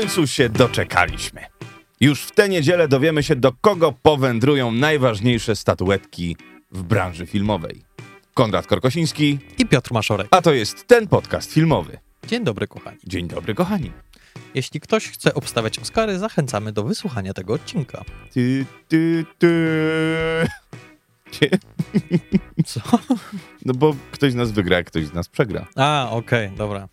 końcu się doczekaliśmy. Już w tę niedzielę dowiemy się, do kogo powędrują najważniejsze statuetki w branży filmowej. Konrad Korkosiński, i Piotr Maszorek. a to jest ten podcast filmowy. Dzień dobry, kochani. Dzień dobry, kochani. Jeśli ktoś chce obstawiać Oscary, zachęcamy do wysłuchania tego odcinka. Ty, ty, ty. Cie- Co? No bo ktoś z nas wygra, a ktoś z nas przegra. A, okej, dobra.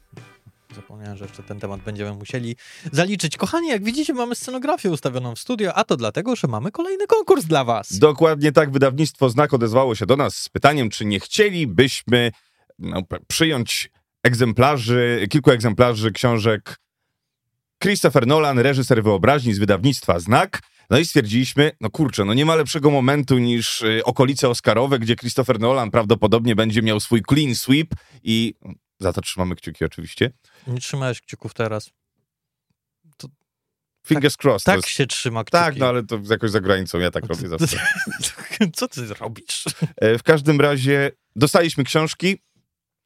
Zapomniałem, że jeszcze ten temat będziemy musieli zaliczyć. Kochani, jak widzicie, mamy scenografię ustawioną w studio, a to dlatego, że mamy kolejny konkurs dla was. Dokładnie tak, wydawnictwo Znak odezwało się do nas z pytaniem, czy nie chcielibyśmy no, przyjąć egzemplarzy, kilku egzemplarzy książek Christopher Nolan, reżyser wyobraźni z wydawnictwa Znak. No i stwierdziliśmy, no kurczę, no nie ma lepszego momentu niż y, okolice Oscarowe, gdzie Christopher Nolan prawdopodobnie będzie miał swój clean sweep i za to trzymamy kciuki oczywiście. Nie trzymałeś kciuków teraz. Fingers crossed. to Tak jest, się trzyma kciuki. tak, no ale to jakoś za granicą, ja tak robię zawsze. Co ty robisz? E, W każdym razie dostaliśmy książki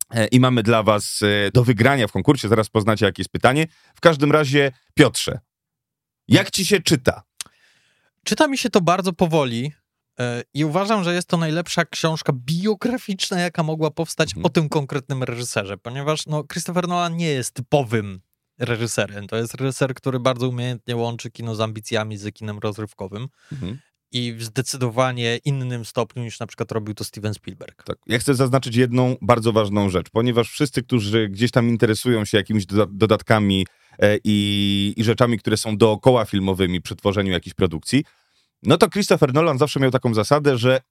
e, i mamy dla was e, do wygrania w konkursie. Zaraz poznacie, jakie jest pytanie. W każdym razie, Piotrze, jak ci się czyta? Czyta mi się to bardzo powoli i uważam, że jest to najlepsza książka biograficzna, jaka mogła powstać Mhm. o tym konkretnym reżyserze, ponieważ no, Christopher Nolan nie jest typowym reżyserem. To jest reżyser, który bardzo umiejętnie łączy kino z ambicjami, z kinem rozrywkowym i w zdecydowanie innym stopniu niż na przykład robił to Steven Spielberg. Tak. Ja chcę zaznaczyć jedną bardzo ważną rzecz, ponieważ wszyscy, którzy gdzieś tam interesują się jakimiś doda- dodatkami e, i, i rzeczami, które są dookoła filmowymi przy tworzeniu jakiejś produkcji, no to Christopher Nolan zawsze miał taką zasadę, że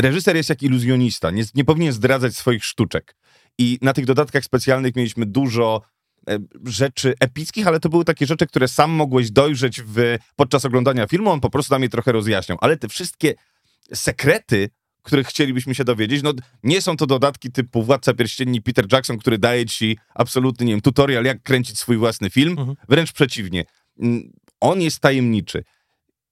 reżyser jest jak iluzjonista, nie, nie powinien zdradzać swoich sztuczek. I na tych dodatkach specjalnych mieliśmy dużo e, rzeczy epickich, ale to były takie rzeczy, które sam mogłeś dojrzeć w, podczas oglądania filmu, on po prostu nam je trochę rozjaśniał. Ale te wszystkie sekrety, których chcielibyśmy się dowiedzieć, no nie są to dodatki typu Władca Pierścieni Peter Jackson, który daje ci absolutny, nie wiem, tutorial, jak kręcić swój własny film. Mhm. Wręcz przeciwnie. On jest tajemniczy.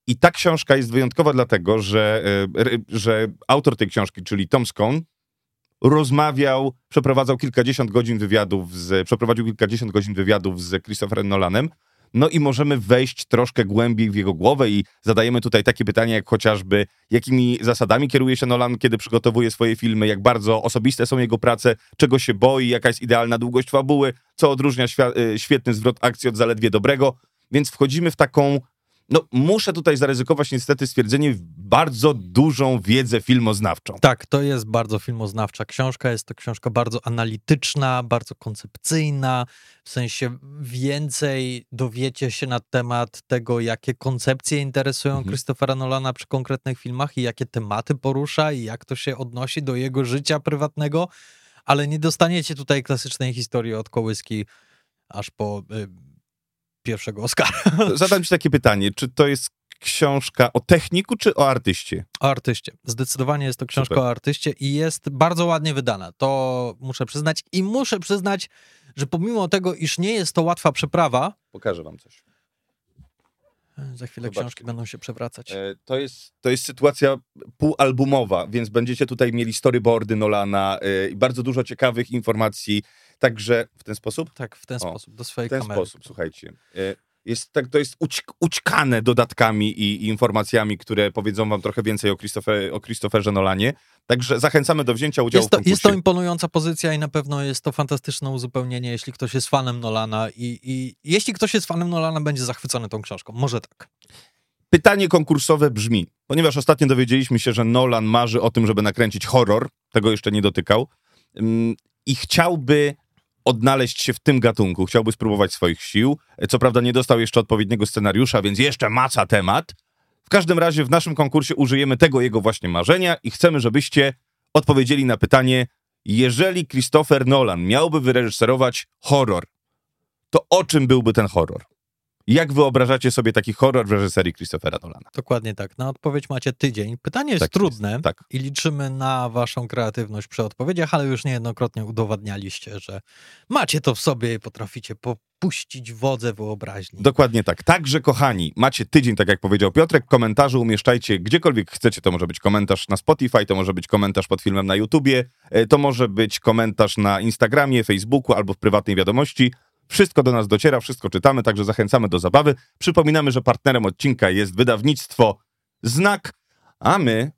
I ta książka jest wyjątkowa dlatego, że, e, że autor tej książki, czyli Tom Scone, rozmawiał, przeprowadzał kilkadziesiąt godzin wywiadów z, przeprowadził kilkadziesiąt godzin wywiadów z Christopherem Nolanem. No i możemy wejść troszkę głębiej w jego głowę i zadajemy tutaj takie pytania, jak chociażby jakimi zasadami kieruje się Nolan, kiedy przygotowuje swoje filmy, jak bardzo osobiste są jego prace, czego się boi, jaka jest idealna długość fabuły, co odróżnia y, świetny zwrot akcji od zaledwie dobrego. Więc wchodzimy w taką, no muszę tutaj zaryzykować niestety stwierdzenie, w bardzo dużą wiedzę filmoznawczą. Tak, to jest bardzo filmoznawcza książka. Jest to książka bardzo analityczna, bardzo koncepcyjna. W sensie więcej dowiecie się na temat tego, jakie koncepcje interesują Mhm. Christophera Nolana przy konkretnych filmach i jakie tematy porusza i jak to się odnosi do jego życia prywatnego, ale nie dostaniecie tutaj klasycznej historii od kołyski aż po y, pierwszego Oscara. Zadam ci takie pytanie, czy to jest książka o techniku, czy o artyście? O artyście. Zdecydowanie jest to książka Super. o artyście i jest bardzo ładnie wydana. To muszę przyznać. I muszę przyznać, że pomimo tego, iż nie jest to łatwa przeprawa, Pokażę wam coś. za chwilę Zobaczcie. książki będą się przewracać. E, To jest, to jest sytuacja półalbumowa, więc będziecie tutaj mieli storyboardy Nolana e, i bardzo dużo ciekawych informacji. Także w ten sposób? Tak, w ten o, sposób, do swojej W ten kamery. sposób, słuchajcie. E, Jest, tak, to jest uć, ućkane dodatkami i, i informacjami, które powiedzą wam trochę więcej o, Christopher, o Christopherze Nolanie. Także zachęcamy do wzięcia udziału Jest to, w konkursie. jest to imponująca pozycja i na pewno jest to fantastyczne uzupełnienie, jeśli ktoś jest fanem Nolana i, i jeśli ktoś jest fanem Nolana, będzie zachwycony tą książką. Może tak. Pytanie konkursowe brzmi, ponieważ ostatnio dowiedzieliśmy się, że Nolan marzy o tym, żeby nakręcić horror, tego jeszcze nie dotykał, ym, i chciałby odnaleźć się w tym gatunku, chciałby spróbować swoich sił. Co prawda nie dostał jeszcze odpowiedniego scenariusza, więc jeszcze maca temat. W każdym razie w naszym konkursie użyjemy tego jego właśnie marzenia i chcemy, żebyście odpowiedzieli na pytanie, jeżeli Christopher Nolan miałby wyreżyserować horror, to o czym byłby ten horror? Jak wyobrażacie sobie taki horror w reżyserii Christophera Nolana? Dokładnie tak. Na odpowiedź macie tydzień. Pytanie jest Tak jest, trudne tak. i liczymy na waszą kreatywność przy odpowiedziach, ale już niejednokrotnie udowadnialiście, że macie to w sobie i potraficie popuścić wodze wyobraźni. Dokładnie tak. Także, kochani, macie tydzień, tak jak powiedział Piotrek. Komentarze umieszczajcie gdziekolwiek chcecie. To może być komentarz na Spotify, to może być komentarz pod filmem na YouTubie, e, to może być komentarz na Instagramie, Facebooku albo w prywatnej wiadomości. Wszystko do nas dociera, wszystko czytamy, także zachęcamy do zabawy. Przypominamy, że partnerem odcinka jest wydawnictwo Znak, a my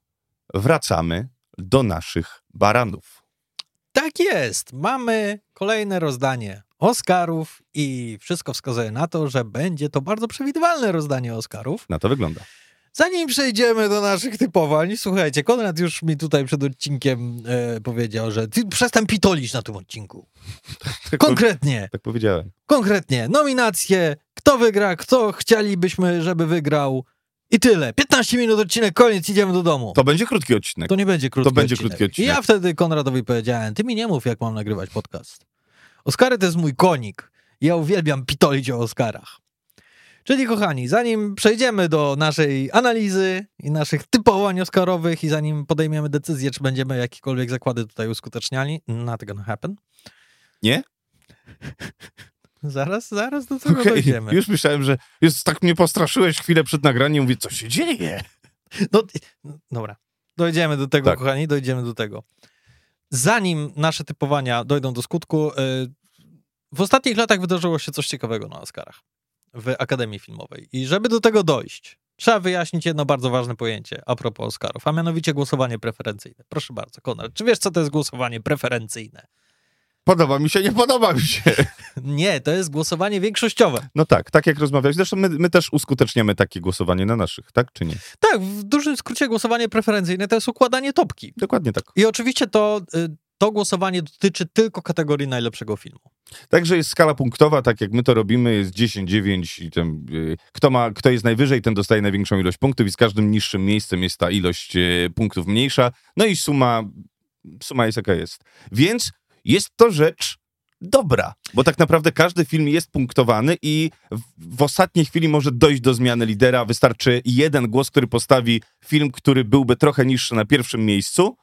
wracamy do naszych baranów. Tak jest. Mamy kolejne rozdanie Oscarów i wszystko wskazuje na to, że będzie to bardzo przewidywalne rozdanie Oscarów. Na to wygląda. Zanim przejdziemy do naszych typowań, słuchajcie, Konrad już mi tutaj przed odcinkiem e, powiedział, że ty przestań pitolić na tym odcinku. Tak Konkretnie. Tak powiedziałem. Konkretnie. Nominacje, kto wygra, kto chcielibyśmy, żeby wygrał i tyle. 15 minut odcinek, koniec, idziemy do domu. To będzie krótki odcinek. To nie będzie krótki To będzie odcinek. krótki odcinek. I ja wtedy Konradowi powiedziałem, ty mi nie mów, jak mam nagrywać podcast. Oscary to jest mój konik. Ja uwielbiam pitolić o Oscarach. Czyli kochani, zanim przejdziemy do naszej analizy i naszych typowań Oscarowych i zanim podejmiemy decyzję, czy będziemy jakiekolwiek zakłady tutaj uskuteczniali, not gonna happen. Nie? Zaraz, zaraz do tego Okej, dojdziemy. Już myślałem, że już tak mnie postraszyłeś chwilę przed nagraniem. Mówię, co się dzieje? No, dobra, dojdziemy do tego, Tak. kochani, dojdziemy do tego. Zanim nasze typowania dojdą do skutku, y, w ostatnich latach wydarzyło się coś ciekawego na Oscarach w Akademii Filmowej. I żeby do tego dojść, trzeba wyjaśnić jedno bardzo ważne pojęcie a propos Oscarów, a mianowicie głosowanie preferencyjne. Proszę bardzo, Konrad, czy wiesz, co to jest głosowanie preferencyjne? Podoba mi się, nie podoba mi się. Nie, to jest głosowanie większościowe. No tak, tak jak rozmawiałeś. Zresztą my, my też uskuteczniamy takie głosowanie na naszych, tak czy nie? Tak, w dużym skrócie głosowanie preferencyjne to jest układanie topki. Dokładnie tak. I oczywiście to, y, to głosowanie dotyczy tylko kategorii najlepszego filmu. Także jest skala punktowa, tak jak my to robimy, jest 10, 9 i ten, y, kto, ma, kto jest najwyżej, ten dostaje największą ilość punktów i z każdym niższym miejscem jest ta ilość y, punktów mniejsza. No i suma, suma jest jaka jest. Więc jest to rzecz dobra, bo tak naprawdę każdy film jest punktowany i w, w ostatniej chwili może dojść do zmiany lidera. Wystarczy jeden głos, który postawi film, który byłby trochę niższy na pierwszym miejscu.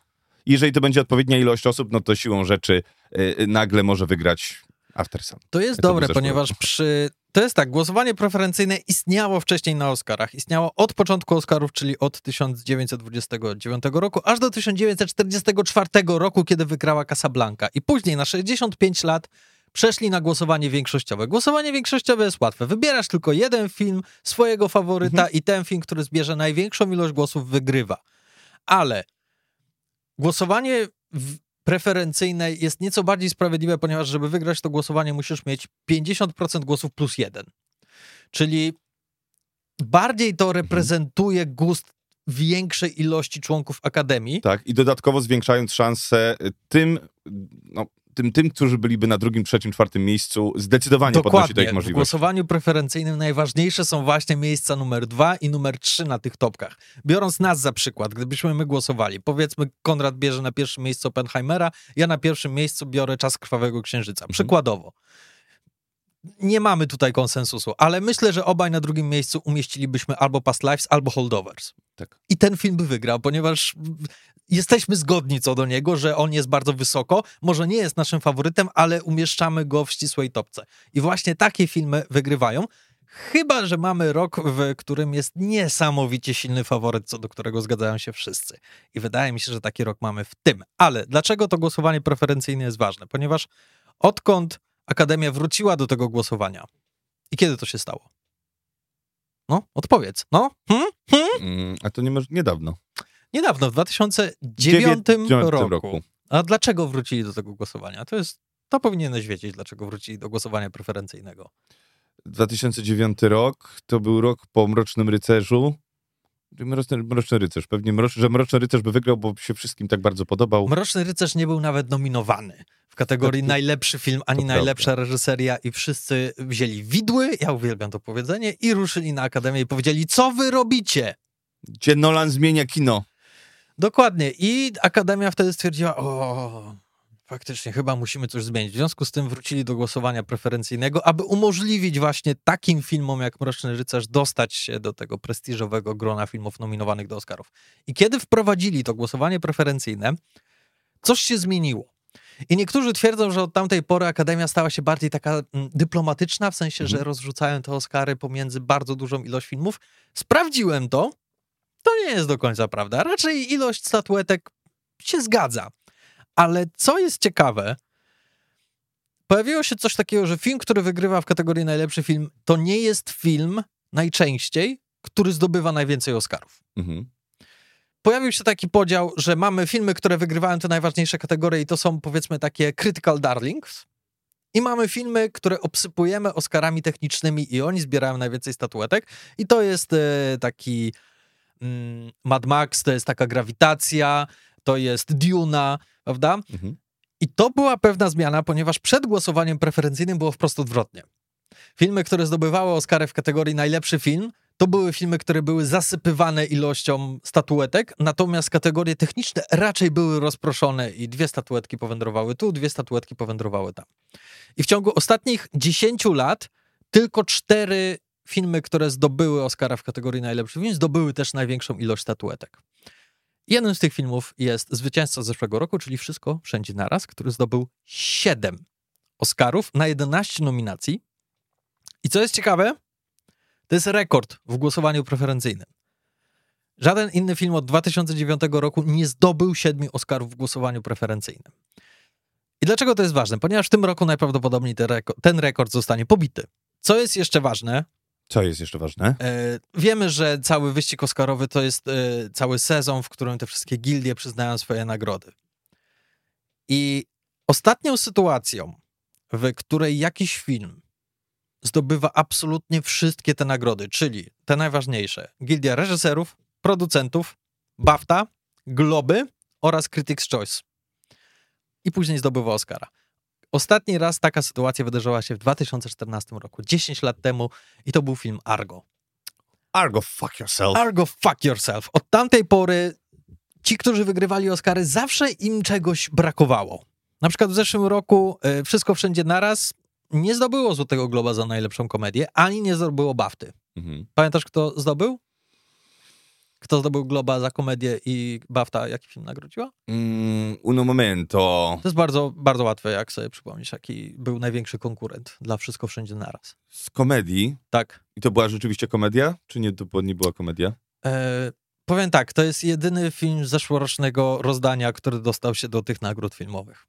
Jeżeli to będzie odpowiednia ilość osób, no to siłą rzeczy y, nagle może wygrać After Sun. To jest dobre, ponieważ przy. To jest tak, głosowanie preferencyjne istniało wcześniej na Oscarach. Istniało od początku Oscarów, czyli od 1929 roku, aż do 1944 roku, kiedy wygrała Casablanca. I później na 65 lat przeszli na głosowanie większościowe. Głosowanie większościowe jest łatwe. Wybierasz tylko jeden film swojego faworyta Mhm. i ten film, który zbierze największą ilość głosów, wygrywa. Ale głosowanie preferencyjne jest nieco bardziej sprawiedliwe, ponieważ żeby wygrać to głosowanie musisz mieć 50% głosów plus jeden. Czyli bardziej to reprezentuje gust większej ilości członków Akademii. Tak, i dodatkowo zwiększając szanse y, tym, no, tym, tym, którzy byliby na drugim, trzecim, czwartym miejscu, zdecydowanie podnosi to Dokładnie. ich W możliwości. głosowaniu preferencyjnym najważniejsze są właśnie miejsca numer dwa i numer trzy na tych topkach. Biorąc nas za przykład, gdybyśmy my głosowali, powiedzmy Konrad bierze na pierwszym miejscu Oppenheimera, ja na pierwszym miejscu biorę Czas Krwawego Księżyca. Mhm. Nie mamy tutaj konsensusu, ale myślę, że obaj na drugim miejscu umieścilibyśmy albo Past Lives, albo Holdovers. Tak. I ten film by wygrał, ponieważ jesteśmy zgodni co do niego, że on jest bardzo wysoko. Może nie jest naszym faworytem, ale umieszczamy go w ścisłej topce. I właśnie takie filmy wygrywają. Chyba, że mamy rok, w którym jest niesamowicie silny faworyt, co do którego zgadzają się wszyscy. I wydaje mi się, że taki rok mamy w tym. Ale dlaczego to głosowanie preferencyjne jest ważne? Ponieważ odkąd Akademia wróciła do tego głosowania i kiedy to się stało? No, odpowiedz. No? Hmm? Hmm? Mm, a to nie może niedawno. Niedawno, w 2009 Dziewiętnastym roku. roku. A dlaczego wrócili do tego głosowania? To jest, to powinieneś wiedzieć, dlaczego wrócili do głosowania preferencyjnego. 2009 rok, to był rok po Mrocznym Rycerzu. Mroczny, Mroczny Rycerz, pewnie mrocz, że Mroczny Rycerz by wygrał, bo się wszystkim tak bardzo podobał. Mroczny Rycerz nie był nawet nominowany w kategorii Tak, to- najlepszy film, ani najlepsza reżyseria i wszyscy wzięli widły, ja uwielbiam to powiedzenie, i ruszyli na Akademię i powiedzieli, co wy robicie? Gdzie Nolan zmienia kino. Dokładnie. I Akademia wtedy stwierdziła, o, faktycznie chyba musimy coś zmienić. W związku z tym wrócili do głosowania preferencyjnego, aby umożliwić właśnie takim filmom jak Mroczny Rycerz dostać się do tego prestiżowego grona filmów nominowanych do Oscarów. I kiedy wprowadzili to głosowanie preferencyjne, coś się zmieniło. I niektórzy twierdzą, że od tamtej pory Akademia stała się bardziej taka mm, dyplomatyczna, w sensie, że Mhm. rozrzucają te Oscary pomiędzy bardzo dużą ilość filmów. Sprawdziłem to. To nie jest do końca prawda. Raczej ilość statuetek się zgadza. Ale co jest ciekawe, pojawiło się coś takiego, że film, który wygrywa w kategorii najlepszy film, to nie jest film najczęściej, który zdobywa najwięcej Oscarów. Mhm. Pojawił się taki podział, że mamy filmy, które wygrywają te najważniejsze kategorie i to są powiedzmy takie critical darlings. I mamy filmy, które obsypujemy Oscarami technicznymi i oni zbierają najwięcej statuetek. I to jest e, taki mm, Mad Max, to jest taka grawitacja, to jest Duna, prawda? Mhm. I to była pewna zmiana, ponieważ przed głosowaniem preferencyjnym było wprost odwrotnie. Filmy, które zdobywały Oscary w kategorii najlepszy film, to były filmy, które były zasypywane ilością statuetek, natomiast kategorie techniczne raczej były rozproszone i dwie statuetki powędrowały tu, dwie statuetki powędrowały tam. I w ciągu ostatnich 10 lat tylko cztery filmy, które zdobyły Oscara w kategorii najlepszy film, zdobyły też największą ilość statuetek. Jeden z tych filmów jest zwycięzca zeszłego roku, czyli Wszystko Wszędzie Naraz, który zdobył 7 Oscarów na 11 nominacji. I co jest ciekawe, to jest rekord w głosowaniu preferencyjnym. Żaden inny film od 2009 roku nie zdobył 7 Oscarów w głosowaniu preferencyjnym. I dlaczego to jest ważne? Ponieważ w tym roku najprawdopodobniej ten rekord, ten rekord zostanie pobity. Co jest jeszcze ważne, co jest jeszcze ważne? E, wiemy, że cały wyścig Oscarowy to jest e, cały sezon, w którym te wszystkie gildie przyznają swoje nagrody. I ostatnią sytuacją, w której jakiś film zdobywa absolutnie wszystkie te nagrody, czyli te najważniejsze: Gildia reżyserów, producentów, BAFTA, Globy oraz Critics' Choice. I później zdobywa Oscara. Ostatni raz taka sytuacja wydarzyła się w 2014 roku, 10 lat temu, i to był film Argo. Argo, fuck yourself. Argo, fuck yourself. Od tamtej pory ci, którzy wygrywali Oscary, zawsze im czegoś brakowało. Na przykład w zeszłym roku y, Wszystko Wszędzie Naraz nie zdobyło Złotego Globa za najlepszą komedię, ani nie zdobyło Bafty. Mhm. Pamiętasz, kto zdobył? Kto zdobył Globa za komedię i BAFTA, jaki film nagrodziła? Mm, uno momento. To jest bardzo, bardzo łatwe, jak sobie przypomnisz, jaki był największy konkurent dla Wszystko Wszędzie Naraz. Z komedii? Tak. I to była rzeczywiście komedia? Czy nie, to nie była komedia? E, powiem tak, to jest jedyny film zeszłorocznego rozdania, który dostał się do tych nagród filmowych.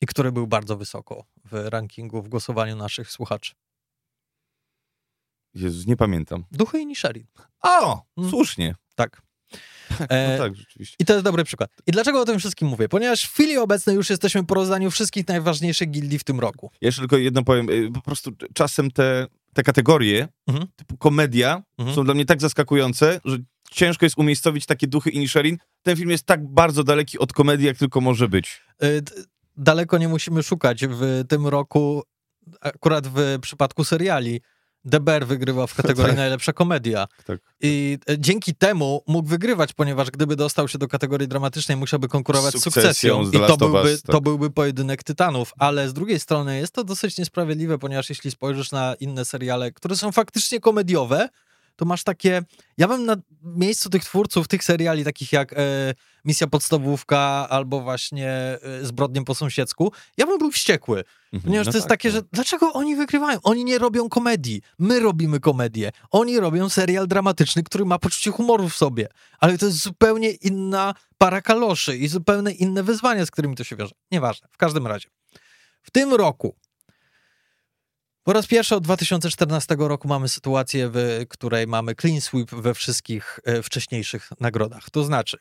I który był bardzo wysoko w rankingu, w głosowaniu naszych słuchaczy. Jezus, nie pamiętam. Duchy i Nisherin. O, hmm. słusznie. Tak. No e, tak, rzeczywiście. I to jest dobry przykład. I dlaczego o tym wszystkim mówię? Ponieważ w chwili obecnej już jesteśmy po rozdaniu wszystkich najważniejszych gildii w tym roku. Jeszcze tylko jedno powiem. Y, po prostu czasem te, te kategorie, mhm. typu komedia, mhm. są dla mnie tak zaskakujące, że ciężko jest umiejscowić takie duchy Inisherin. Ten film jest tak bardzo daleki od komedii, jak tylko może być. Y, daleko nie musimy szukać. W tym roku, akurat w przypadku seriali, Deber wygrywał w kategorii tak. najlepsza komedia. Tak. I e, dzięki temu mógł wygrywać, ponieważ gdyby dostał się do kategorii dramatycznej, musiałby konkurować z sukcesją. I to byłby, tak. to byłby pojedynek tytanów. Ale z drugiej strony jest to dosyć niesprawiedliwe, ponieważ jeśli spojrzysz na inne seriale, które są faktycznie komediowe, to masz takie. Ja bym na miejscu tych twórców, tych seriali, takich jak e, Misja Podstawówka albo właśnie e, Zbrodnie po sąsiedzku, ja bym był wściekły. Mhm, ponieważ no to jest tak, takie, no. że dlaczego oni wygrywają? Oni nie robią komedii. My robimy komedię. Oni robią serial dramatyczny, który ma poczucie humoru w sobie. Ale to jest zupełnie inna para kaloszy i zupełnie inne wyzwania, z którymi to się wiąże. Nieważne. W każdym razie. W tym roku po raz pierwszy od 2014 roku mamy sytuację, w której mamy clean sweep we wszystkich e, wcześniejszych nagrodach. To znaczy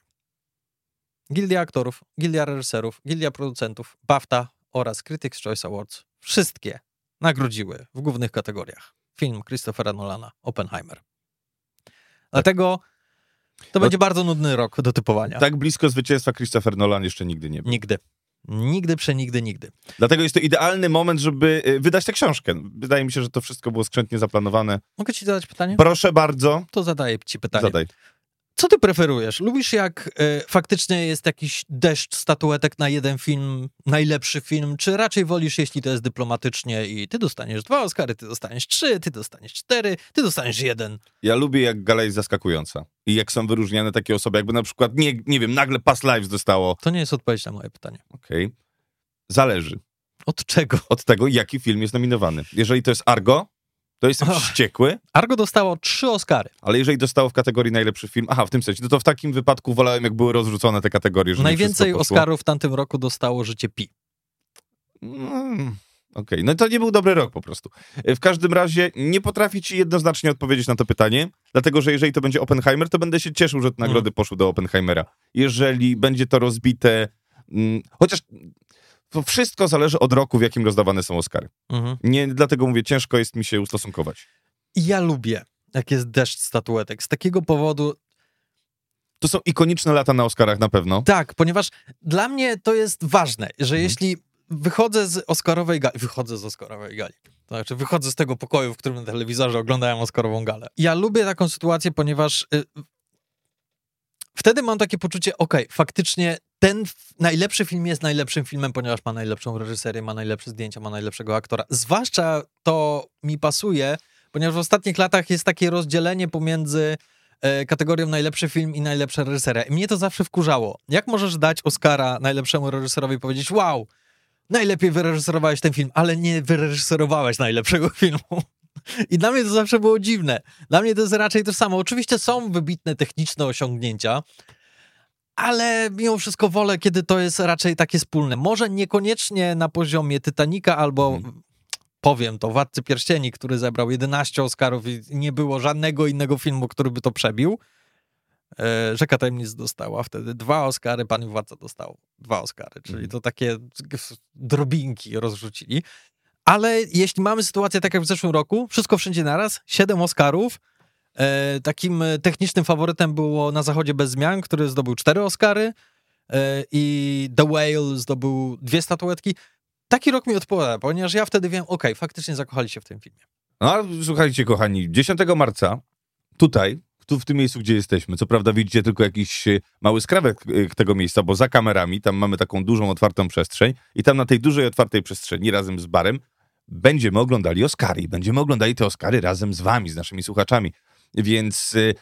Gildia Aktorów, Gildia Reżyserów, Gildia Producentów, BAFTA oraz Critics' Choice Awards wszystkie nagrodziły w głównych kategoriach film Christophera Nolana, Oppenheimer. Dlatego to no, będzie bardzo nudny rok do typowania. Tak blisko zwycięstwa Christopher Nolan jeszcze nigdy nie był. Nigdy. Nigdy, przenigdy, nigdy. Dlatego jest to idealny moment, żeby y, wydać tę książkę. Wydaje mi się, że to wszystko było skrzętnie zaplanowane. Mogę ci zadać pytanie? Proszę bardzo. To zadaję ci pytanie. Zadaj. Co ty preferujesz? Lubisz jak y, faktycznie jest jakiś deszcz statuetek na jeden film, najlepszy film, czy raczej wolisz, jeśli to jest dyplomatycznie i ty dostaniesz dwa Oscary, ty dostaniesz trzy, ty dostaniesz cztery, ty dostaniesz jeden? Ja lubię jak gala jest zaskakująca i jak są wyróżniane takie osoby, jakby na przykład, nie, nie wiem, nagle Past Lives dostało. To nie jest odpowiedź na moje pytanie. Okej. Okay. Zależy. Od czego? Od tego, jaki film jest nominowany. Jeżeli to jest Argo, to jestem oh. wściekły. Argo dostało trzy Oscary. Ale jeżeli dostało w kategorii najlepszy film, aha, w tym sensie, no to w takim wypadku wolałem, jak były rozrzucone te kategorie. Najwięcej Oscarów w tamtym roku dostało Życie Pi. Mm, okay. no to nie był dobry rok po prostu. E, w każdym razie nie potrafię ci jednoznacznie odpowiedzieć na to pytanie, dlatego że jeżeli to będzie Oppenheimer, to będę się cieszył, że te nagrody mm. poszły do Oppenheimera. Jeżeli będzie to rozbite, mm, chociaż to wszystko zależy od roku, w jakim rozdawane są Oscary. Mhm. Nie, dlatego mówię, ciężko jest mi się ustosunkować. Ja lubię, jak jest deszcz statuetek. Z takiego powodu to są ikoniczne lata na Oscarach na pewno. Tak, ponieważ dla mnie to jest ważne, że mhm. jeśli wychodzę z Oscarowej gali, wychodzę z Oscarowej gali, to znaczy wychodzę z tego pokoju, w którym na telewizorze oglądałem Oscarową galę. Ja lubię taką sytuację, ponieważ y, wtedy mam takie poczucie, okej, okay, faktycznie ten najlepszy film jest najlepszym filmem, ponieważ ma najlepszą reżyserię, ma najlepsze zdjęcia, ma najlepszego aktora. Zwłaszcza to mi pasuje, ponieważ w ostatnich latach jest takie rozdzielenie pomiędzy e, kategorią najlepszy film i najlepsza reżyseria. I mnie to zawsze wkurzało. Jak możesz dać Oscara najlepszemu reżyserowi i powiedzieć, wow, najlepiej wyreżyserowałeś ten film, ale nie wyreżyserowałeś najlepszego filmu. I dla mnie to zawsze było dziwne. Dla mnie to jest raczej to samo. Oczywiście są wybitne techniczne osiągnięcia, ale mimo wszystko wolę, kiedy to jest raczej takie wspólne. Może niekoniecznie na poziomie Titanica albo hmm. powiem to, Władcy Pierścieni, który zebrał 11 Oscarów i nie było żadnego innego filmu, który by to przebił. E, Rzeka Tajemnic dostała wtedy dwa Oscary, Pan Władca dostał dwa Oscary, czyli hmm. to takie drobinki rozrzucili. Ale jeśli mamy sytuację tak jak w zeszłym roku, wszystko wszędzie naraz, siedem Oscarów, takim technicznym faworytem było Na Zachodzie bez zmian, który zdobył cztery Oscary e, i The Whale zdobył dwie statuetki. Taki rok mi odpowiada, ponieważ ja wtedy wiem, ok, faktycznie zakochali się w tym filmie. No, słuchajcie, kochani, 10 marca tutaj, tu w tym miejscu, gdzie jesteśmy, co prawda widzicie tylko jakiś e, mały skrawek e, tego miejsca, bo za kamerami tam mamy taką dużą, otwartą przestrzeń i tam na tej dużej, otwartej przestrzeni razem z barem będziemy oglądali Oscary będziemy oglądali te Oscary razem z wami, z naszymi słuchaczami. Więc y,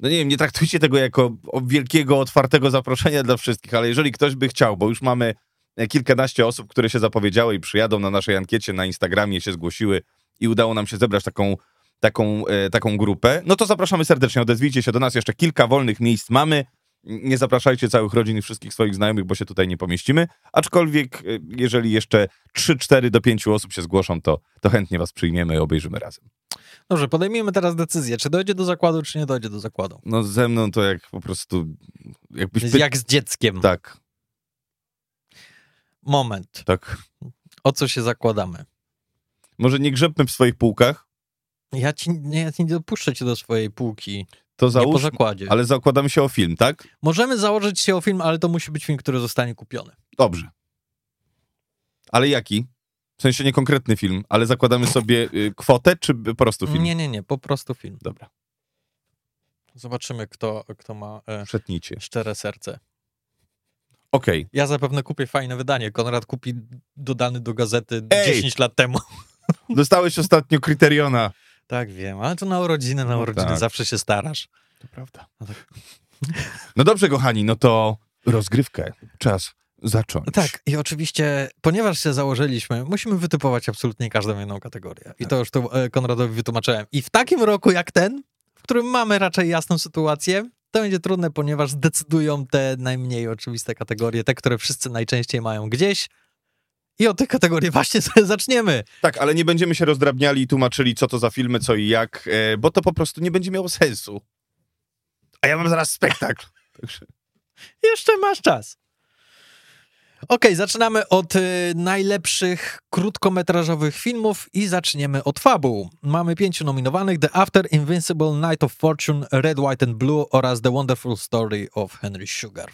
no nie wiem, nie traktujcie tego jako wielkiego, otwartego zaproszenia dla wszystkich, ale jeżeli ktoś by chciał, bo już mamy e, kilkanaście osób, które się zapowiedziały i przyjadą na naszej ankiecie na Instagramie, się zgłosiły i udało nam się zebrać taką, taką, e, taką grupę, no to zapraszamy serdecznie, odezwijcie się do nas, jeszcze kilka wolnych miejsc mamy, nie zapraszajcie całych rodzin i wszystkich swoich znajomych, bo się tutaj nie pomieścimy. Aczkolwiek, y, jeżeli jeszcze 3-4 do 5 osób się zgłoszą, to, to chętnie was przyjmiemy i obejrzymy razem. Dobrze, podejmijmy teraz decyzję, czy dojdzie do zakładu, czy nie dojdzie do zakładu. No ze mną to jak po prostu... Jakbyś py... Jak z dzieckiem. Tak. Moment. Tak. O co się zakładamy? Może nie grzebmy w swoich półkach? Ja ci, nie, ja ci nie dopuszczę cię do swojej półki. To załóż, nie po zakładzie. Ale zakładamy się o film, tak? Możemy założyć się o film, ale to musi być film, który zostanie kupiony. Dobrze. Ale jaki? W sensie nie konkretny film, ale zakładamy sobie y, kwotę, czy po prostu film? Nie, nie, nie, po prostu film. Dobra. Zobaczymy, kto, kto ma e, Przetnijcie. szczere serce. Okej. Okay. Ja zapewne kupię fajne wydanie. Konrad kupi dodany do gazety Ej! 10 lat temu. Dostałeś ostatnio kryteriona. Tak, wiem, ale to na urodziny, na no urodziny tak. zawsze się starasz. To prawda. No, tak. no dobrze, kochani, no to rozgrywkę. Czas zacząć. Tak, i oczywiście, ponieważ się założyliśmy, musimy wytypować absolutnie każdą jedną kategorię. I to już tu e, Konradowi wytłumaczyłem. I w takim roku jak ten, w którym mamy raczej jasną sytuację, to będzie trudne, ponieważ decydują te najmniej oczywiste kategorie, te, które wszyscy najczęściej mają gdzieś, i od tej kategorii właśnie sobie zaczniemy. Tak, ale nie będziemy się rozdrabniali i tłumaczyli, co to za filmy, co i jak, e, bo to po prostu nie będzie miało sensu. A ja mam zaraz spektakl. Także... Jeszcze masz czas. Okej, okay, zaczynamy od y, najlepszych krótkometrażowych filmów i zaczniemy od fabuł. Mamy pięciu nominowanych: The After, Invincible, Night of Fortune, Red, White and Blue oraz The Wonderful Story of Henry Sugar.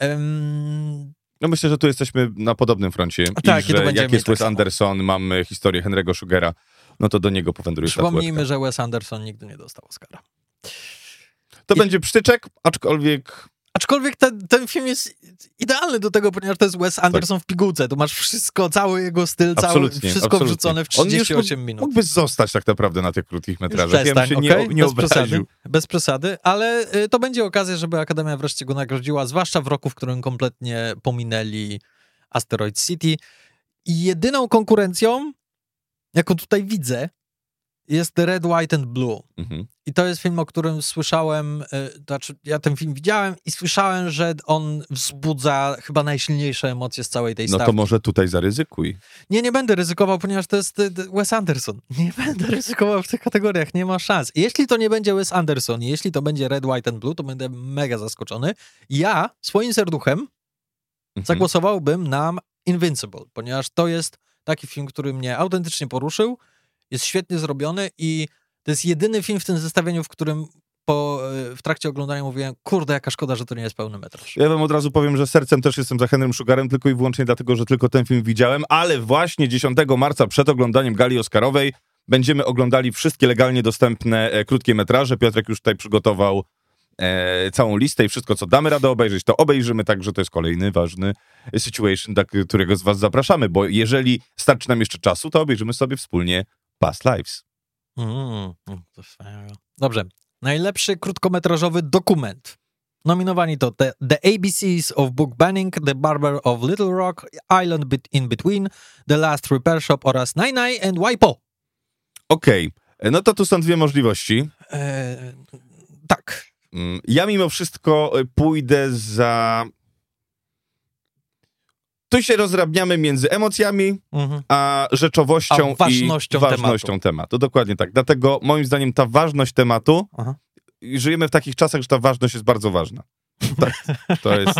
Um, no myślę, że tu jesteśmy na podobnym froncie. A tak, I że jak jest tak Wes Anderson, mamy historię Henry'ego Sugera, no to do niego powędruje Przypomnijmy, że Wes Anderson nigdy nie dostał Oscara. To I... będzie psztyczek, aczkolwiek Aczkolwiek ten, ten film jest idealny do tego, ponieważ to jest Wes Anderson tak. w pigułce. Tu masz wszystko, cały jego styl, cały, wszystko absolutnie. wrzucone w 38 minut. Mógłby zostać tak naprawdę na tych krótkich metrażach. Przestań, ja okay? nie, nie bez, przesady, bez przesady, ale y, to będzie okazja, żeby Akademia wreszcie go nagrodziła, zwłaszcza w roku, w którym kompletnie pominęli Asteroid City. I jedyną konkurencją, jaką tutaj widzę, jest Red, White and Blue. Mhm. I to jest film, o którym słyszałem, y, znaczy ja ten film widziałem i słyszałem, że on wzbudza chyba najsilniejsze emocje z całej tej No stawki. to może tutaj zaryzykuj. Nie, nie będę ryzykował, ponieważ to jest y, Wes Anderson. Nie będę ryzykował w tych kategoriach, nie ma szans. Jeśli to nie będzie Wes Anderson, jeśli to będzie Red, White and Blue, to będę mega zaskoczony. Ja swoim serduchem Mhm. zagłosowałbym na Invincible, ponieważ to jest taki film, który mnie autentycznie poruszył, jest świetnie zrobiony i to jest jedyny film w tym zestawieniu, w którym po, y, w trakcie oglądania mówiłem, kurde, jaka szkoda, że to nie jest pełny metraż. Ja wam od razu powiem, że sercem też jestem za Henrym Sugarem, tylko i wyłącznie dlatego, że tylko ten film widziałem, ale właśnie 10 marca przed oglądaniem gali Oscarowej będziemy oglądali wszystkie legalnie dostępne e, krótkie metraże. Piotrek już tutaj przygotował e, całą listę i wszystko, co damy radę obejrzeć, to obejrzymy, także to jest kolejny ważny situation, do którego z was zapraszamy, bo jeżeli starczy nam jeszcze czasu, to obejrzymy sobie wspólnie Past Lives. Mm, to wspaniałe. Dobrze. Najlepszy krótkometrażowy dokument. Nominowani to The, the ABCs of Book Banning, The Barber of Little Rock, Island Bit in Between, The Last Repair Shop oraz Nine Nine and WIPO. Okej, e, no to tu są dwie możliwości. Eee, tak. Mm, Ja mimo wszystko y, pójdę za. Tu się rozrabniamy między emocjami Mhm. a rzeczowością A ważnością i ważnością tematu. Dokładnie tak. Dlatego moim zdaniem ta ważność tematu, Aha. żyjemy w takich czasach, że ta ważność jest bardzo ważna. Tak, to jest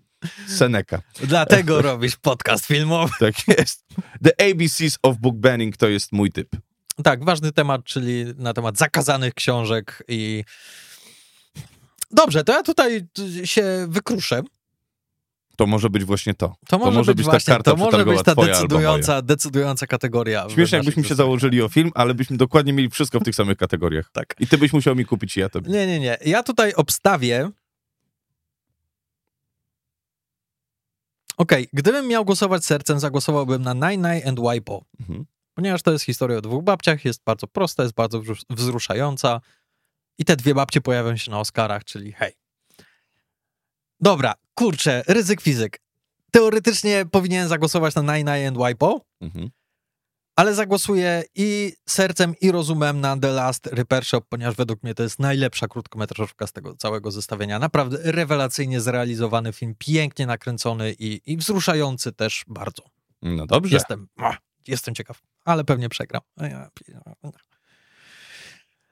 Seneca. Dlatego robisz podcast filmowy. Tak jest. The ABCs of Book Banning to jest mój typ. Tak, ważny temat, czyli na temat zakazanych książek i... Dobrze, to ja tutaj się wykruszę. To może być właśnie to. To może, może być, być ta właśnie, karta to może być ta decydująca, decydująca kategoria. Śmiesznie, jakbyśmy się założyli o film, ale byśmy dokładnie mieli wszystko w tych samych kategoriach. Tak. I ty byś musiał mi kupić i ja tobie. Nie, nie, nie. Ja tutaj obstawię. Okej, gdybym miał głosować sercem, zagłosowałbym na Nine Nine and WIPO. Mhm. Ponieważ to jest historia o dwóch babciach, jest bardzo prosta, jest bardzo wzrus- wzruszająca. I te dwie babcie pojawią się na Oscarach, czyli hej. Dobra, kurczę, ryzyk fizyk. Teoretycznie powinienem zagłosować na Nine and WIPO, Mhm. ale zagłosuję i sercem, i rozumem na The Last Repair Shop, ponieważ według mnie to jest najlepsza krótkometrażówka z tego całego zestawienia. Naprawdę rewelacyjnie zrealizowany film, pięknie nakręcony i, i wzruszający też bardzo. No dobrze. Jestem, jestem ciekaw, ale pewnie przegram.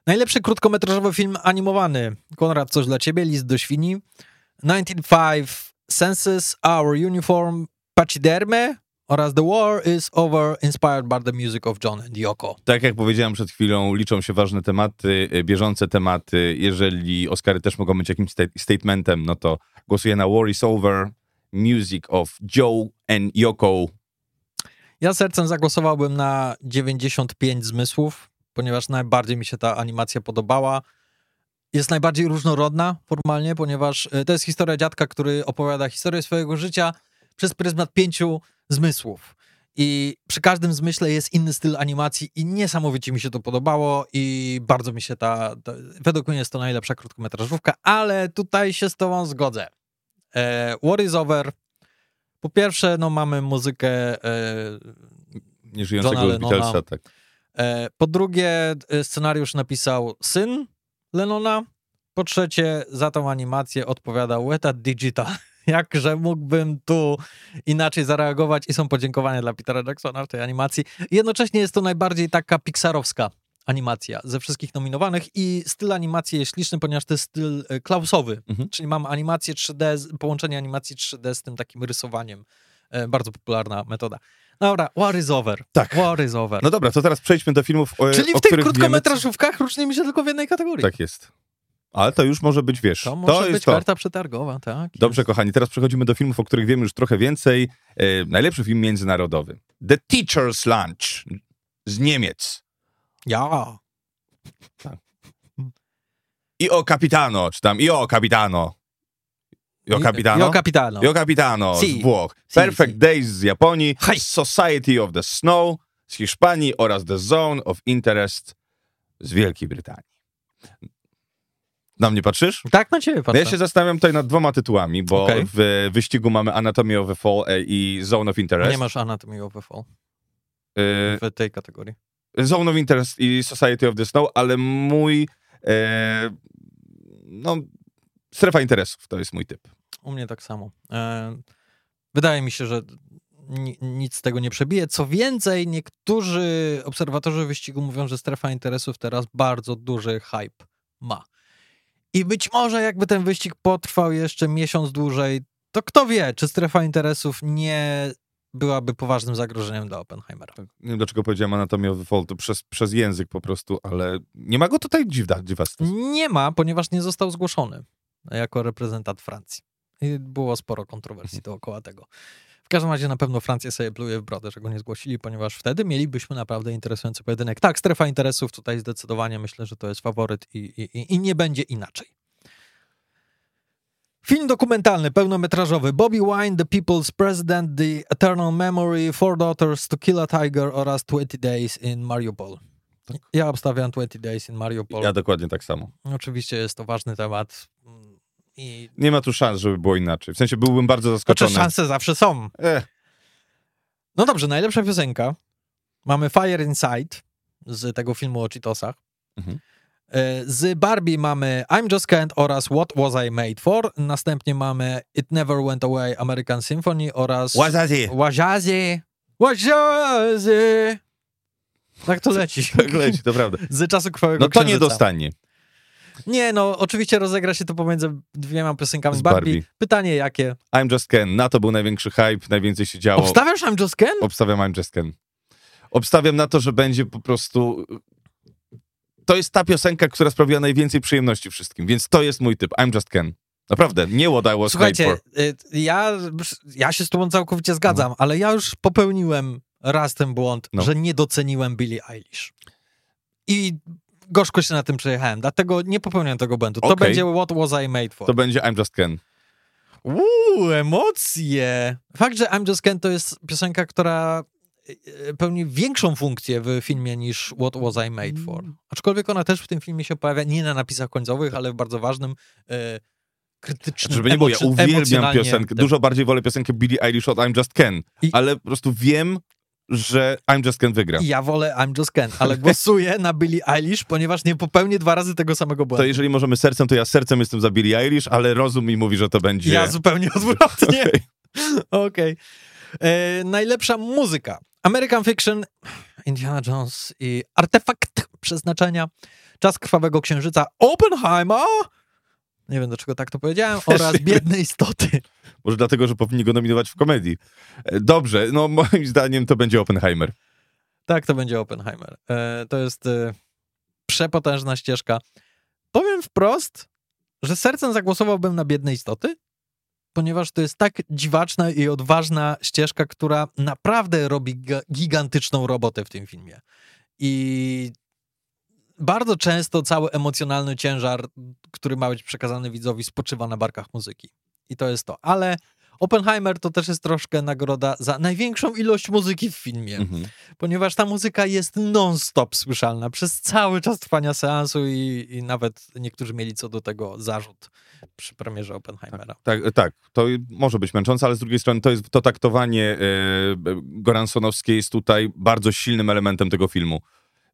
Najlepszy krótkometrażowy film animowany. Konrad, coś dla ciebie, List do świni. 1905 Senses, Our Uniform, Pachyderme oraz The War is Over, inspired by the music of John and Yoko. Tak jak powiedziałem przed chwilą, liczą się ważne tematy, y, bieżące tematy. Jeżeli Oscary też mogą być jakimś sta- statementem, no to głosuję na War is Over, Music of Joe and Yoko. Ja sercem zagłosowałbym na 95 zmysłów, ponieważ najbardziej mi się ta animacja podobała. Jest najbardziej różnorodna formalnie, ponieważ y, to jest historia dziadka, który opowiada historię swojego życia przez pryzmat pięciu zmysłów. I przy każdym zmyśle jest inny styl animacji i niesamowicie mi się to podobało i bardzo mi się ta, ta według mnie jest to najlepsza krótkometrażówka, ale tutaj się z tobą zgodzę. E, War is Over. Po pierwsze, no mamy muzykę e, Nieżyjącego Johna Lennona. Beatlesa, tak. E, Po drugie, e, scenariusz napisał syn Lennona. Po trzecie, za tą animację odpowiada Weta Digital. Jakże mógłbym tu inaczej zareagować i są podziękowania dla Petera Jacksona w tej animacji. Jednocześnie jest to najbardziej taka pixarowska animacja ze wszystkich nominowanych i styl animacji jest śliczny, ponieważ to jest styl e, klausowy, Mhm. czyli mam animację 3D, z- połączenie animacji 3D z tym takim rysowaniem. E, Bardzo popularna metoda. Dobra, War is over. Tak. War is over. No dobra, to teraz przejdźmy do filmów, o, Czyli o w tych których wiemy, krótkometrażówkach różnimy się tylko w jednej kategorii. Tak jest. Ale to już może być, wiesz, To to, może jest być to. karta przetargowa, tak? Dobrze, kochani, teraz przechodzimy do filmów, o których wiemy już trochę więcej. E, najlepszy film międzynarodowy. The Teacher's Lunch z Niemiec. Ja. Io Capitano, czy tam Io Capitano. Io Capitano? Io Capitano. Io Capitano Si. z Włoch. Si, Perfect si. Days z Japonii. Hej. Society of the Snow z Hiszpanii oraz The Zone of Interest z Wielkiej Brytanii. Na mnie patrzysz? Tak na ciebie patrzę. ja się zastanawiam tutaj nad dwoma tytułami, bo Okej. w wyścigu mamy Anatomy of a Fall e, i Zone of Interest. Nie masz Anatomy of a Fall Y, w tej kategorii. Zone of Interest i Society of the Snow, ale mój E, no, strefa interesów to jest mój typ. U mnie tak samo. E, wydaje mi się, że nic z tego nie przebije. Co więcej, niektórzy obserwatorzy wyścigu mówią, że strefa interesów teraz bardzo duży hype ma. I być może jakby ten wyścig potrwał jeszcze miesiąc dłużej, to kto wie, czy strefa interesów nie byłaby poważnym zagrożeniem dla Oppenheimera. Tak, nie wiem, dlaczego powiedziałem anatomię the przez, przez język po prostu, ale nie ma go tutaj dziwna, dziwna Nie ma, ponieważ nie został zgłoszony jako reprezentant Francji. I było sporo kontrowersji mhm. dookoła tego. W każdym razie na pewno Francja sobie pluje w brodę, że go nie zgłosili, ponieważ wtedy mielibyśmy naprawdę interesujący pojedynek. Tak, strefa interesów tutaj zdecydowanie myślę, że to jest faworyt i, i, i nie będzie inaczej. Film dokumentalny, pełnometrażowy Bobby Wine, The People's President, The Eternal Memory, Four Daughters, To Kill a Tiger oraz 20 Days in Mariupol. Tak. Ja obstawiam 20 Days in Mariupol. Ja dokładnie tak samo. Oczywiście jest to ważny temat. I... Nie ma tu szans, żeby było inaczej. W sensie byłbym bardzo zaskoczony. Znaczy szanse zawsze są. Eh. No dobrze, najlepsza piosenka. Mamy Fire Inside z tego filmu o Cheetosach. Mhm. E, z Barbie mamy I'm Just Can't oraz What Was I Made For. Następnie mamy It Never Went Away American Symphony oraz Wazazi. Wazazi. Wazazi. Tak to leci. Tak leci, to prawda. Z czasu krwawego No to nie dostanie. Nie, no oczywiście rozegra się to pomiędzy dwiema piosenkami z Barbie. Barbie. Pytanie jakie? I'm Just Ken. Na to był największy hype, najwięcej się działo. Obstawiasz I'm Just Ken? Obstawiam I'm Just Ken. Obstawiam na to, że będzie po prostu... To jest ta piosenka, która sprawiła najwięcej przyjemności wszystkim, więc to jest mój typ. I'm Just Ken. Naprawdę, nie what I was Słuchajcie, y, ja, ja się z tobą całkowicie zgadzam, no. ale ja już popełniłem raz ten błąd, no. że nie doceniłem Billie Eilish. I gorzko się na tym przejechałem, dlatego nie popełniam tego błędu. To okay. będzie What Was I Made For. To będzie I'm Just Ken. Uuu, emocje! Fakt, że I'm Just Ken to jest piosenka, która e, pełni większą funkcję w filmie niż What Was I Made For. Mm. Aczkolwiek ona też w tym filmie się pojawia nie na napisach końcowych, ale w bardzo ważnym e, krytycznym, Żeby nie było, ja uwielbiam piosenkę. Dużo bardziej wolę piosenkę Billie Eilish od I'm Just Ken, I... ale po prostu wiem, że I'm Just Ken wygra. Ja wolę I'm Just Ken, ale głosuję na Billie Eilish, ponieważ nie popełnię dwa razy tego samego błędu. To jeżeli możemy sercem, to ja sercem jestem za Billie Eilish, ale rozum mi mówi, że to będzie... Ja zupełnie odwrotnie. Okej. Okay. okay. E, najlepsza muzyka. American Fiction, Indiana Jones i Artefakt Przeznaczenia, Czas Krwawego Księżyca, Oppenheimer, nie wiem dlaczego tak to powiedziałem, oraz Biedne Istoty. Może dlatego, że powinni go nominować w komedii. E, dobrze, no moim zdaniem to będzie Oppenheimer. Tak, to będzie Oppenheimer. E, to jest e, przepotężna ścieżka. Powiem wprost, że sercem zagłosowałbym na Biedne Istoty, ponieważ to jest tak dziwaczna i odważna ścieżka, która naprawdę robi gigantyczną robotę w tym filmie. I bardzo często cały emocjonalny ciężar, który ma być przekazany widzowi, spoczywa na barkach muzyki. I to jest to. Ale Oppenheimer to też jest troszkę nagroda za największą ilość muzyki w filmie, mhm. ponieważ ta muzyka jest non-stop słyszalna przez cały czas trwania seansu i, i, nawet niektórzy mieli co do tego zarzut przy premierze Oppenheimera. Tak, tak, tak, to może być męczące, ale z drugiej strony to, jest, to taktowanie e, Goransonowskie jest tutaj bardzo silnym elementem tego filmu.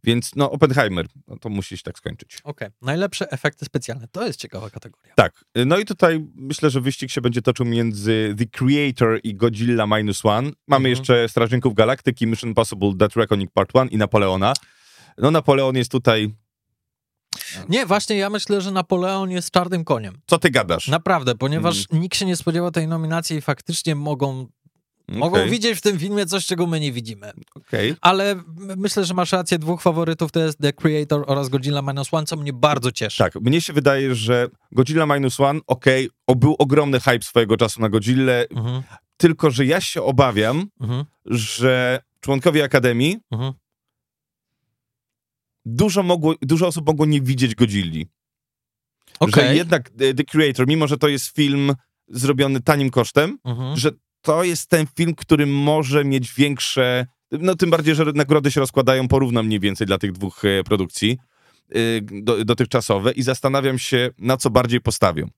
Więc no, Oppenheimer, no, to musi się tak skończyć. Okej, okay. najlepsze efekty specjalne, to jest ciekawa kategoria. Tak, no i tutaj myślę, że wyścig się będzie toczył między The Creator i Godzilla Minus One. Mamy mhm. jeszcze Strażników Galaktyki, Mission Impossible, Death Reckoning Part One i Napoleona. No Napoleon jest tutaj... Nie, właśnie ja myślę, że Napoleon jest czarnym koniem. Co ty gadasz? Naprawdę, ponieważ hmm. nikt się nie spodziewał tej nominacji i faktycznie mogą Mogą okay. widzieć w tym filmie coś, czego my nie widzimy. Okay. Ale myślę, że masz rację, dwóch faworytów to jest The Creator oraz Godzilla Minus One, co mnie bardzo cieszy. Tak, mnie się wydaje, że Godzilla Minus One, okej, okay, był ogromny hype swojego czasu na Godzilla, mhm. tylko że ja się obawiam, mhm. że członkowie Akademii mhm. dużo, mogło, dużo osób mogło nie widzieć Godzilli. Że jednak The Creator, mimo że to jest film zrobiony tanim kosztem, mhm. że to jest ten film, który może mieć większe. No tym bardziej, że nagrody się rozkładają porówno mniej więcej dla tych dwóch e, produkcji y, do, dotychczasowe i zastanawiam się, na co bardziej postawią.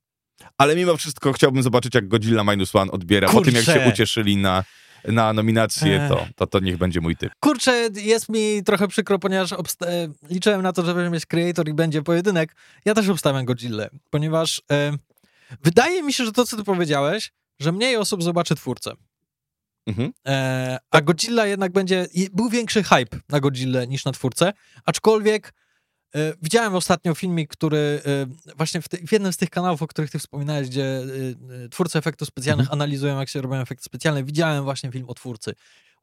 Ale mimo wszystko chciałbym zobaczyć, jak Godzilla Minus One odbiera, Kurczę. po tym, jak się ucieszyli na na nominację, to, to, to niech będzie mój typ. Kurczę, jest mi trochę przykro, ponieważ obsta- liczyłem na to, że będzie mieć Creator i będzie pojedynek. Ja też obstawiam Godzilla, ponieważ e, wydaje mi się, że to, co ty powiedziałeś, że mniej osób zobaczy twórcę. Mhm. E, a Godzilla jednak będzie. Był większy hype na Godzilla niż na twórcę, aczkolwiek e, widziałem ostatnio filmik, który e, właśnie w, te, w, jednym z tych kanałów, o których ty wspominałeś, gdzie e, e, twórcy efektów specjalnych mhm. analizują, jak się robią efekty specjalne. Widziałem właśnie film o twórcy.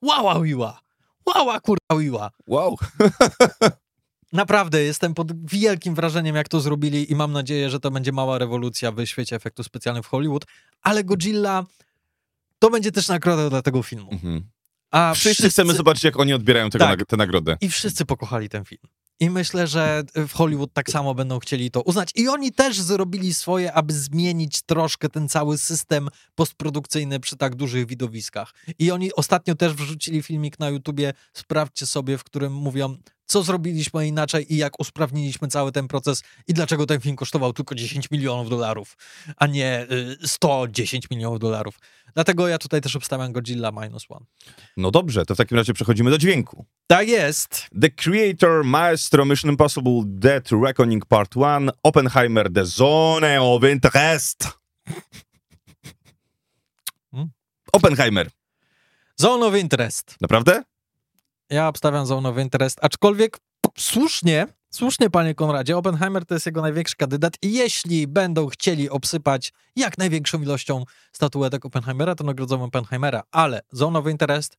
Wow, wiła! Wow, kurwa, wiła! Wow! Naprawdę, jestem pod wielkim wrażeniem, jak to zrobili i mam nadzieję, że to będzie mała rewolucja w świecie efektów specjalnych w Hollywood, ale Godzilla to będzie też nagroda dla tego filmu. Mhm. A wszyscy, wszyscy, chcemy zobaczyć, jak oni odbierają tego, tak. tę nagrodę. I wszyscy pokochali ten film. I myślę, że w Hollywood tak samo będą chcieli to uznać. I oni też zrobili swoje, aby zmienić troszkę ten cały system postprodukcyjny przy tak dużych widowiskach. I oni ostatnio też wrzucili filmik na YouTubie, sprawdźcie sobie, w którym mówią, co zrobiliśmy inaczej i jak usprawniliśmy cały ten proces i dlaczego ten film kosztował tylko 10 milionów dolarów, a nie 110 y, milionów dolarów. Dlatego ja tutaj też obstawiam Godzilla Minus One. No dobrze, to w takim razie przechodzimy do dźwięku. Tak jest. The Creator, Maestro, Mission Impossible, Dead Reckoning Part 1, Oppenheimer, The Zone of Interest. Hmm? Oppenheimer. Zone of Interest. Naprawdę? Ja obstawiam Zone of Interest, aczkolwiek słusznie, słusznie panie Konradzie, Oppenheimer to jest jego największy kandydat i jeśli będą chcieli obsypać jak największą ilością statuetek Oppenheimera, to nagrodzą Oppenheimera, ale Zone of Interest,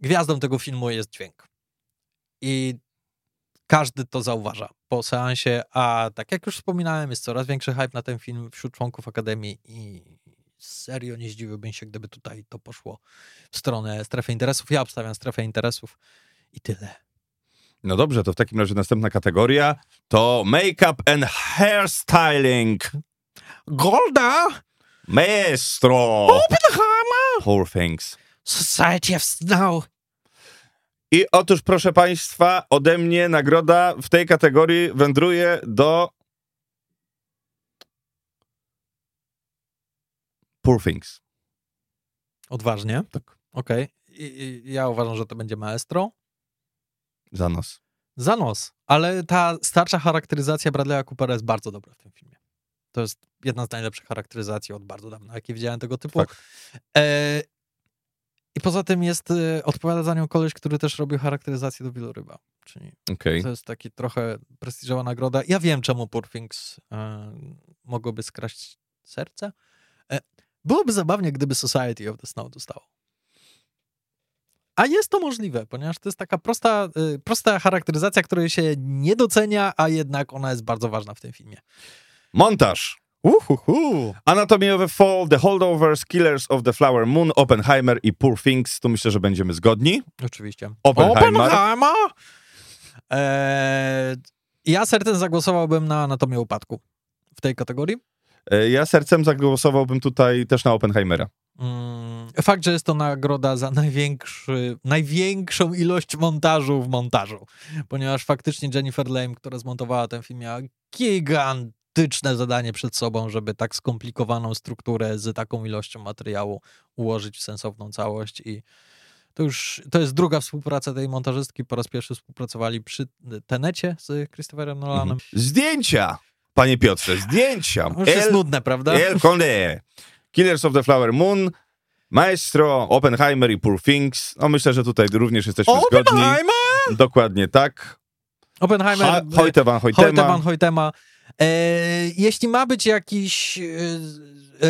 gwiazdą tego filmu jest dźwięk. I każdy to zauważa po seansie, a tak jak już wspominałem, jest coraz większy hype na ten film wśród członków Akademii i serio nie zdziwiłbym się, gdyby tutaj to poszło w stronę strefy interesów. Ja obstawiam strefę interesów i tyle. No dobrze, to w takim razie następna kategoria to make-up and hairstyling. Golda! Maestro! Oppenheimer! Poor things. Society of Snow. I otóż, proszę Państwa, ode mnie nagroda w tej kategorii wędruje do Poor Things. Odważnie? Tak. Okej. Okay. Ja uważam, że to będzie Maestro. Za nos. Za nos. Ale ta starsza charakteryzacja Bradley'a Coopera jest bardzo dobra w tym filmie. To jest jedna z najlepszych charakteryzacji od bardzo dawna, jakie widziałem tego typu. Tak. E, I poza tym jest e, odpowiada za nią koleś, który też robił charakteryzację do wieloryba. Czyli okay. to jest taki trochę prestiżowa nagroda. Ja wiem, czemu Poor Things e, mogłoby skraść serce. Byłoby zabawnie, gdyby Society of the Snow dostało. A jest to możliwe, ponieważ to jest taka prosta, y, prosta charakteryzacja, której się nie docenia, a jednak ona jest bardzo ważna w tym filmie. Montaż. Uhuhu. Anatomy of a Fall, The Holdovers, Killers of the Flower Moon, Oppenheimer i Poor Things. Tu myślę, że będziemy zgodni. Oczywiście. Oppenheimer. Oppenheimer? Eee, ja sercem zagłosowałbym na Anatomię Upadku w tej kategorii. E, ja sercem zagłosowałbym tutaj też na Oppenheimera. Mm, fakt, że jest to nagroda za największy, największą ilość montażu w montażu, ponieważ faktycznie Jennifer Lame, która zmontowała ten film, miała gigantyczne zadanie przed sobą, żeby tak skomplikowaną strukturę z taką ilością materiału ułożyć w sensowną całość i to już to jest druga współpraca tej montażystki. Po raz pierwszy współpracowali przy Tenecie z Christopherem Nolanem. Mhm. Zdjęcia! Panie Piotrze, zdjęcia. Już El, jest nudne, prawda? El Condé, Killers of the Flower Moon, Maestro, Oppenheimer i Poor Things. No myślę, że tutaj również jesteśmy zgodni. Dokładnie tak. Oppenheimer. Ha, Hoyte van Hoytema. Hoyte van Hoytema. E, jeśli ma być jakiś e,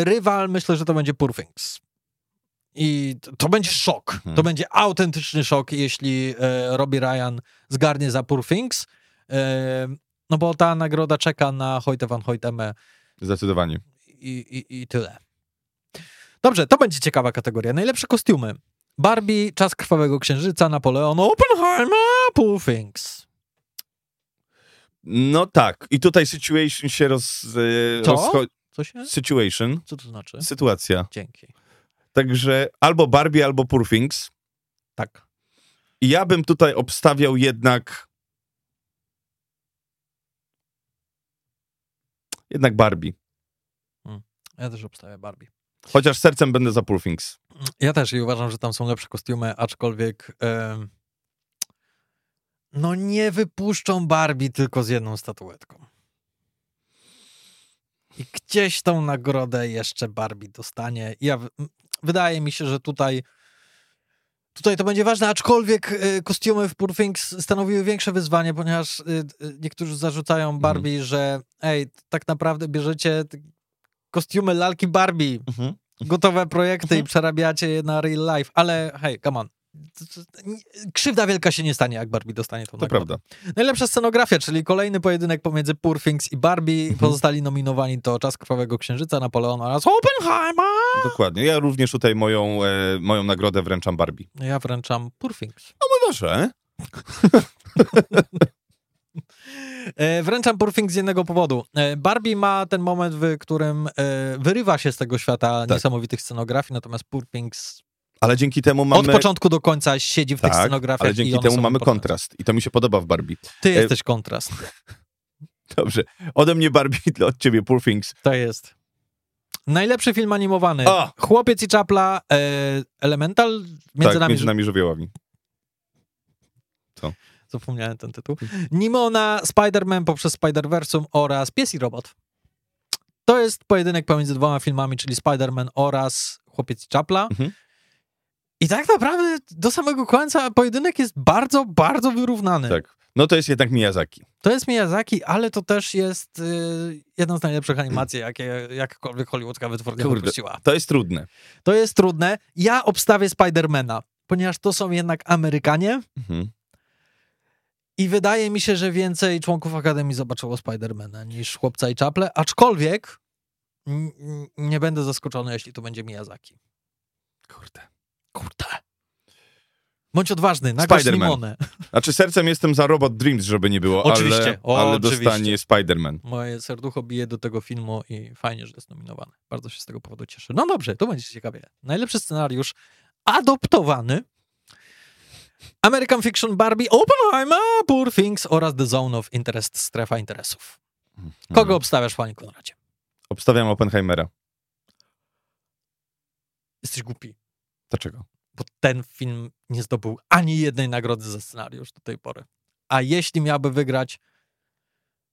rywal, myślę, że to będzie Poor Things. I to, to będzie szok. Hmm. To będzie autentyczny szok, jeśli e, Robbie Ryan zgarnie za Poor Things. No bo ta nagroda czeka na Hoyte van Hoytemę. Zdecydowanie. I, i, I tyle. Dobrze, to będzie ciekawa kategoria. Najlepsze kostiumy. Barbie, Czas Krwawego Księżyca, Napoleon, Oppenheimer, Pool Things. No tak. I tutaj situation się roz... E, Co? Co się? Situation. Co to znaczy? Sytuacja. Dzięki. Także albo Barbie, albo Poor Things. Tak. I ja bym tutaj obstawiał jednak Jednak Barbie. Hmm. Ja też obstawiam Barbie. Chociaż sercem będę za Poor Things. Ja też i uważam, że tam są lepsze kostiumy, aczkolwiek no nie wypuszczą Barbie tylko z jedną statuetką. I gdzieś tą nagrodę jeszcze Barbie dostanie. Ja, wydaje mi się, że tutaj tutaj to będzie ważne, aczkolwiek y, kostiumy w Poor Things stanowiły większe wyzwanie, ponieważ y, niektórzy zarzucają Barbie, że ej, tak naprawdę bierzecie kostiumy lalki Barbie gotowe projekty i Mhm. przerabiacie je na real life, ale hej, come on. Krzywda wielka się nie stanie, jak Barbie dostanie tą To nagrodę. prawda. Najlepsza scenografia, czyli kolejny pojedynek pomiędzy Poor Things i Barbie. Mhm. Pozostali nominowani to Czas Krwawego Księżyca, Napoleon oraz Oppenheimer. Dokładnie. Ja również tutaj moją, e, moją nagrodę wręczam Barbie. Ja wręczam Poor Things. Proszę. E, Wręczam Things z jednego powodu. E, Barbie ma ten moment, w którym e, wyrywa się z tego świata Tak. niesamowitych scenografii, natomiast Things Ale dzięki temu mamy... od początku do końca siedzi w tych tak, scenografiach. ale dzięki temu mamy kontrast. I to mi się podoba w Barbie. Ty E, jesteś kontrast. Dobrze. Ode mnie Barbie, od ciebie Poor Things. To jest. Najlepszy film animowany. O! Chłopiec i czapla, e, Elemental, między tak, nami, między nami żywiołami. zapomniałem ten tytuł. Nimona, Spider-Man poprzez Spider-Versum oraz Pies i Robot. To jest pojedynek pomiędzy dwoma filmami, czyli Spider-Man oraz Chłopiec i czapla. Mhm. I tak naprawdę do samego końca pojedynek jest bardzo, bardzo wyrównany. Tak. No to jest jednak Miyazaki. To jest Miyazaki, ale to też jest y, jedna z najlepszych animacji, jakie jakakolwiek hollywoodzka wytwórnia Kurde. wypuściła. To jest trudne. To jest trudne. Ja obstawię Spidermana, ponieważ to są jednak Amerykanie Mhm. i wydaje mi się, że więcej członków Akademii zobaczyło Spidermana niż Chłopca i Czaple, aczkolwiek nie będę zaskoczony, jeśli to będzie Miyazaki. Kurde. Kurde. Bądź odważny, nagrasz limonę. Znaczy sercem jestem za Robot Dreams, żeby nie było, Oczywiście, ale, o, ale oczywiście. dostanie Spider-Man. Moje serducho bije do tego filmu i fajnie, że jest nominowany. Bardzo się z tego powodu cieszę. No dobrze, to będzie ciekawie. Najlepszy scenariusz adoptowany American Fiction Barbie, Oppenheimer, Poor Things oraz The Zone of Interest, strefa interesów. Kogo Mhm. obstawiasz, panie Konradzie? Obstawiam Oppenheimera. Jesteś głupi, Dlaczego? bo ten film nie zdobył ani jednej nagrody za scenariusz do tej pory. A jeśli miałby wygrać,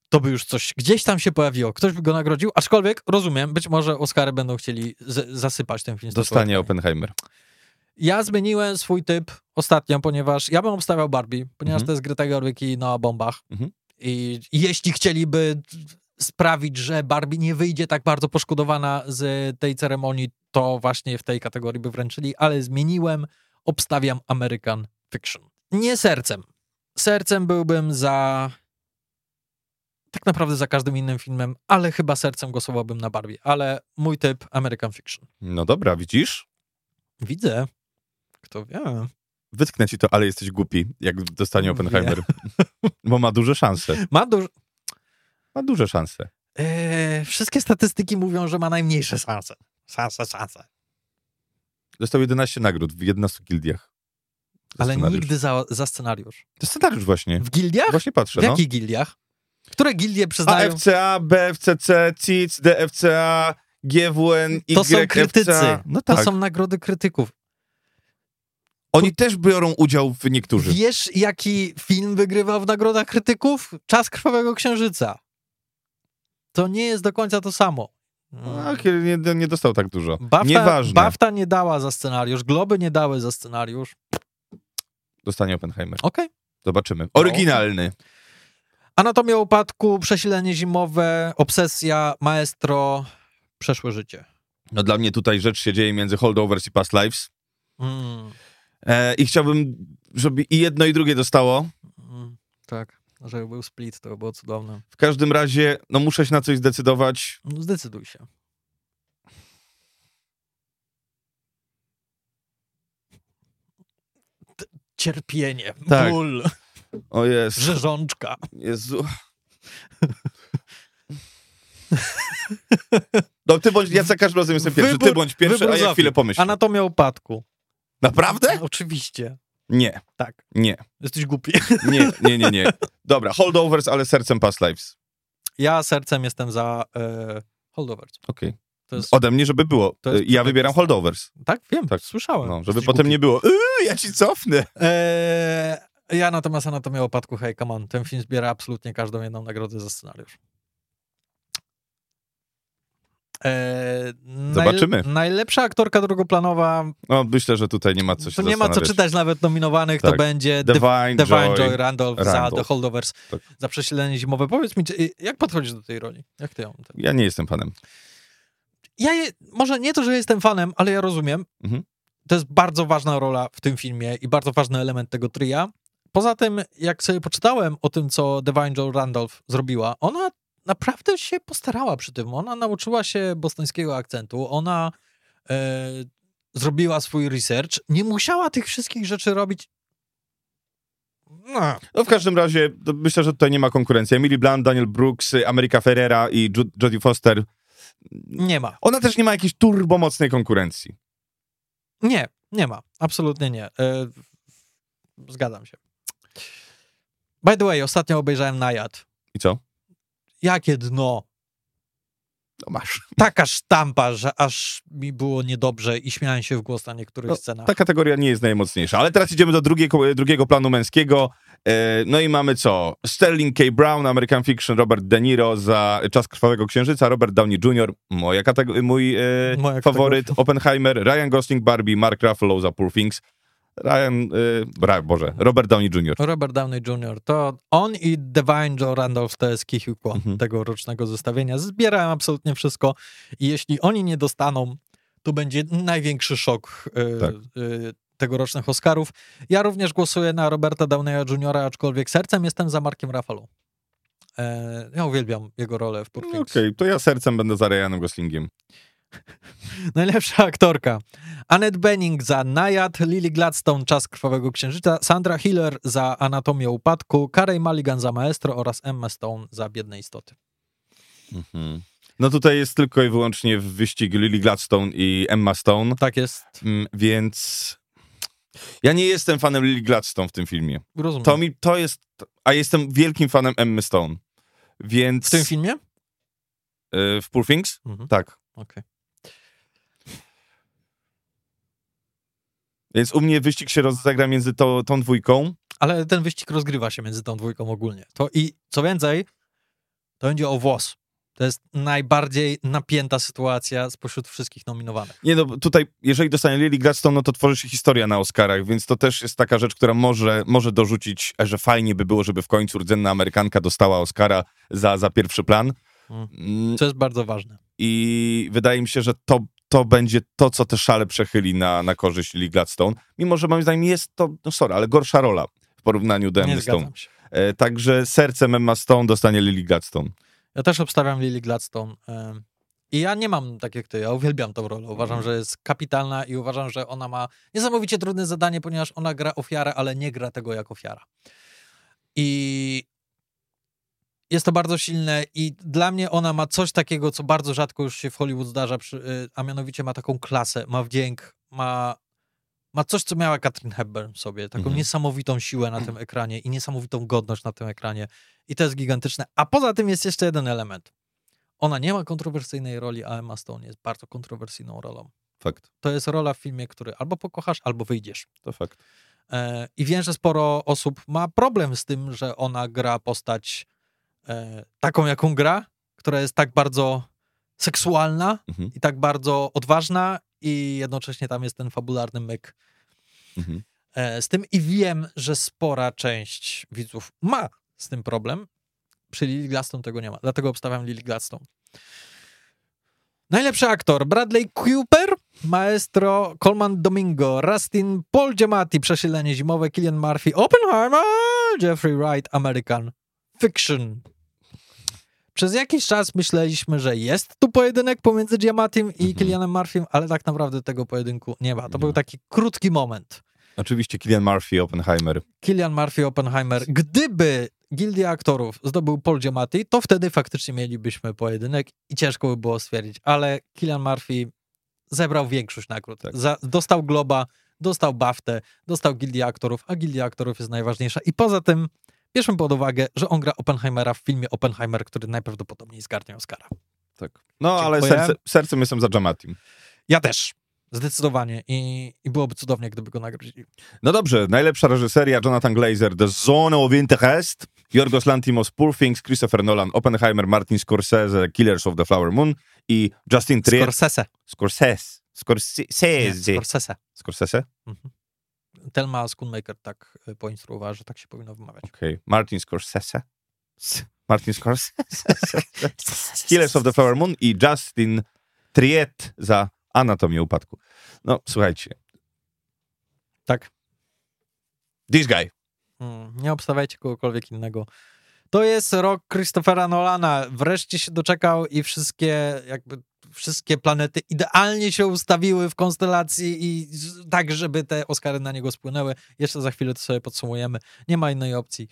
to by już coś gdzieś tam się pojawiło. Ktoś by go nagrodził, aczkolwiek rozumiem, być może Oscary będą chcieli zasypać ten film. Dostanie. Oppenheimer. Ja zmieniłem swój typ ostatnio, ponieważ ja bym obstawiał Barbie, ponieważ Mhm. to jest Greta Gerwig i Noah Bombach. Mhm. I jeśli chcieliby sprawić, że Barbie nie wyjdzie tak bardzo poszkodowana z tej ceremonii, to właśnie w tej kategorii by wręczyli, ale zmieniłem, obstawiam American Fiction. Nie sercem. Sercem byłbym za tak naprawdę za każdym innym filmem, ale chyba sercem głosowałbym na Barbie, ale mój typ American Fiction. No dobra, widzisz? Widzę. Kto wie. Wytknę ci to, ale jesteś głupi, jak dostanie. Oppenheimer. Bo ma duże szanse. Ma dużo. Ma duże szanse. Eee, wszystkie statystyki mówią, że ma najmniejsze szanse. Szanse, szanse. Dostał 11 nagród w 11 gildiach. Ale nigdy za, za scenariusz. To scenariusz właśnie. W gildiach? Właśnie patrzę, W no. jakich gildiach? Które gildie przyznają? AFCA, BFCC, CIC, DFCA, GWN, To są YFCA. krytycy. No To tak. są nagrody krytyków. Oni też biorą udział w niektórych. Wiesz, jaki film wygrywał w nagrodach krytyków? Czas Krwawego Księżyca. To nie jest do końca to samo. Ach, nie, nie dostał tak dużo. BAFTA, Nieważne. BAFTA nie dała za scenariusz, Globy nie dały za scenariusz. Dostanie Oppenheimer. Okej. Zobaczymy. Oryginalny. Anatomia upadku, przesilenie zimowe, obsesja, maestro, przeszłe życie. No dla mnie tutaj rzecz się dzieje między Holdovers i Past Lives. Mm, E, I chciałbym, żeby i jedno i drugie dostało. mm, tak, żeby był split, to by było cudowne. W każdym razie, no muszę się na coś zdecydować. No, zdecyduj się. T- Cierpienie, Tak. ból, O jest. rzeżączka. Jezu. No ty bądź, ja za każdym razem jestem pierwszy. Ty Wybór- bądź pierwszy, a ja chwilę pomyślę. Anatomia upadku. Naprawdę? Oczywiście. Nie, Tak. nie, Jesteś głupi. nie, nie, nie, nie. Dobra, Holdovers, ale sercem Past Lives. Ja sercem jestem za e, holdovers. Okej. jest, Ode mnie, żeby było. Jest ja pretekst. wybieram holdovers. tak, wiem, Tak. słyszałem. No, żeby Jesteś potem głupi. nie było, "Yy, ja ci cofnę. Eee, ja natomiast Anatomię Opadku, hej, come on, ten film zbiera absolutnie każdą jedną nagrodę za scenariusz. Eee, Zobaczymy. najlepsza aktorka drugoplanowa, No, myślę, że tutaj nie ma co się to nie ma co czytać nawet nominowanych, to Tak. będzie Divine, Divine Joy. Joy Randolph, za Randolph. The Holdovers, Tak. za przesilenie zimowe. Powiedz mi, jak podchodzisz do tej roli? Jak ty ją? tak? Ja nie jestem fanem. Ja je, może nie to, że jestem fanem, ale ja rozumiem. Mhm. To jest bardzo ważna rola w tym filmie i bardzo ważny element tego tria. Poza tym, jak sobie poczytałem o tym, co Divine Joe Randolph zrobiła, ona naprawdę się postarała przy tym. Ona nauczyła się bostońskiego akcentu, ona e, zrobiła swój research, nie musiała tych wszystkich rzeczy robić. No, No w każdym razie myślę, że tutaj nie ma konkurencji. Emily Blunt, Daniel Brooks, America Ferrera i Jodie Foster. nie ma. Ona też nie ma jakiejś turbomocnej konkurencji. Nie, nie ma. Absolutnie nie. E, zgadzam się. By the way, ostatnio obejrzałem Najad. I co? Jakie dno. No masz. Taka sztampa, że aż mi było niedobrze i śmiałem się w głos na niektórych No, scenach. Ta kategoria nie jest najmocniejsza. Ale teraz idziemy do drugiego, drugiego planu męskiego. E, No i mamy co? Sterling K. Brown, American Fiction, Robert De Niro za Czas Krwawego Księżyca, Robert Downey Jr., moja kateg- mój e, Moja faworyt, kategoria. Oppenheimer, Ryan Gosling, Barbie, Mark Ruffalo za Poor Things, Ryan, bra, Boże, Robert Downey Jr. Robert Downey Jr. To on i Divine Joe Randolph to jest kichiłko Mhm. tego rocznego zestawienia. Zbierałem absolutnie wszystko i jeśli oni nie dostaną, to będzie największy szok y, Tak. y, tegorocznych Oscarów. Ja również głosuję na Roberta Downeya Jr., aczkolwiek sercem jestem za Markiem Ruffalo. E, ja uwielbiam jego rolę w Poor No. Okej, to ja sercem będę za Ryanem Goslingiem. Najlepsza aktorka. Annette Bening za Najad, Lily Gladstone Czas Krwawego Księżyca, Sandra Hiller za Anatomię Upadku, Carey Mulligan za Maestro oraz Emma Stone za Biedne Istoty. Mhm. No tutaj jest tylko i wyłącznie wyścig Lily Gladstone i Emma Stone, Tak jest. mm, więc ja nie jestem fanem Lily Gladstone w tym filmie. Rozumiem. To mi, to jest, a jestem wielkim fanem Emmy Stone, więc... W tym filmie? y, w Poor Things? Mhm. Tak. Okej. Więc u mnie wyścig się rozegra między to, tą dwójką. Ale ten wyścig rozgrywa się między tą dwójką ogólnie. To i co więcej, to będzie o włos. To jest najbardziej napięta sytuacja spośród wszystkich nominowanych. Nie no, tutaj, jeżeli dostanie Lily Gladstone, no to tworzy się historia na Oscarach, więc to też jest taka rzecz, która może, może dorzucić, że fajnie by było, żeby w końcu rdzenna Amerykanka dostała Oscara za, za pierwszy plan. Mm. Mm, Co jest bardzo ważne. I wydaje mi się, że to, to będzie to, co te szale przechyli na, na korzyść Lily Gladstone. Mimo, że moim zdaniem jest to, no sorry, ale gorsza rola w porównaniu do Emmy Stone. E, także sercem Emma Stone dostanie Lily Gladstone. Ja też obstawiam Lily Gladstone. em, I ja nie mam tak jak ty, ja uwielbiam tą rolę. Uważam, że jest kapitalna i uważam, że ona ma niesamowicie trudne zadanie, ponieważ ona gra ofiarę, ale nie gra tego jak ofiara. I jest to bardzo silne i dla mnie ona ma coś takiego, co bardzo rzadko już się w Hollywood zdarza, przy, y, a mianowicie ma taką klasę, ma wdzięk, ma, ma coś, co miała Katrin Hepburn w sobie, taką Mhm. niesamowitą siłę na tym ekranie i niesamowitą godność na tym ekranie. I to jest gigantyczne. A poza tym jest jeszcze jeden element. Ona nie ma kontrowersyjnej roli, a Emma Stone jest bardzo kontrowersyjną rolą. Fakt. To jest rola w filmie, który albo pokochasz, albo wyjdziesz. To fakt. E, I wiem, że sporo osób ma problem z tym, że ona gra postać e, taką, jaką gra, która jest tak bardzo seksualna Mhm. i tak bardzo odważna i jednocześnie tam jest ten fabularny myk Mhm. e, z tym. I wiem, że spora część widzów ma z tym problem. Przy Lily Gladstone tego nie ma, dlatego obstawiam Lily Gladstone. Najlepszy aktor Bradley Cooper, Maestro, Colman Domingo, Rustin, Paul Giamatti, Przesilenie Zimowe, Killian Murphy, Oppenheimer, Jeffrey Wright, American Fiction. Przez jakiś czas myśleliśmy, że jest tu pojedynek pomiędzy Giamattim i Mhm. Killianem Murphym, ale tak naprawdę tego pojedynku nie ma. To był taki krótki moment. Oczywiście Killian Murphy, Oppenheimer. Killian Murphy, Oppenheimer. Gdyby Gildia Aktorów zdobył Paul Giamatti, to wtedy faktycznie mielibyśmy pojedynek i ciężko by było stwierdzić, ale Killian Murphy zebrał większość nagród. Tak. Za, dostał Globa, dostał Baftę, dostał Gildię Aktorów, a Gildia Aktorów jest najważniejsza. I poza tym bierzmy pod uwagę, że on gra Oppenheimera w filmie Oppenheimer, który najprawdopodobniej zgarnie Oscara. Tak. No, ale serce, sercem jestem za Jamatim. Ja też. Zdecydowanie. I, I byłoby cudownie, gdyby go nagrodzili. No dobrze, najlepsza reżyseria Jonathan Glazer, The Zone of Interest, Yorgos Lantimos, Poor Things, Christopher Nolan, Oppenheimer, Martin Scorsese, Killers of the Flower Moon i Justin Triet. Scorsese. Scorsese. Scorsese. Nie, Scorsese. Scorsese? Mhm. Telma Schoonmaker tak e, poinstruowała, że tak się powinno wymawiać. Okej. Okay. Martin Scorsese. Martin Scorsese. Killers of the Flower Moon i Justin Triet za Anatomię Upadku. No, słuchajcie. Tak. This guy. Hmm, nie obstawiajcie kogokolwiek innego. To jest rok Christophera Nolana. Wreszcie się doczekał i wszystkie jakby wszystkie planety idealnie się ustawiły w konstelacji i tak, żeby te Oscary na niego spłynęły. Jeszcze za chwilę to sobie podsumujemy. Nie ma innej opcji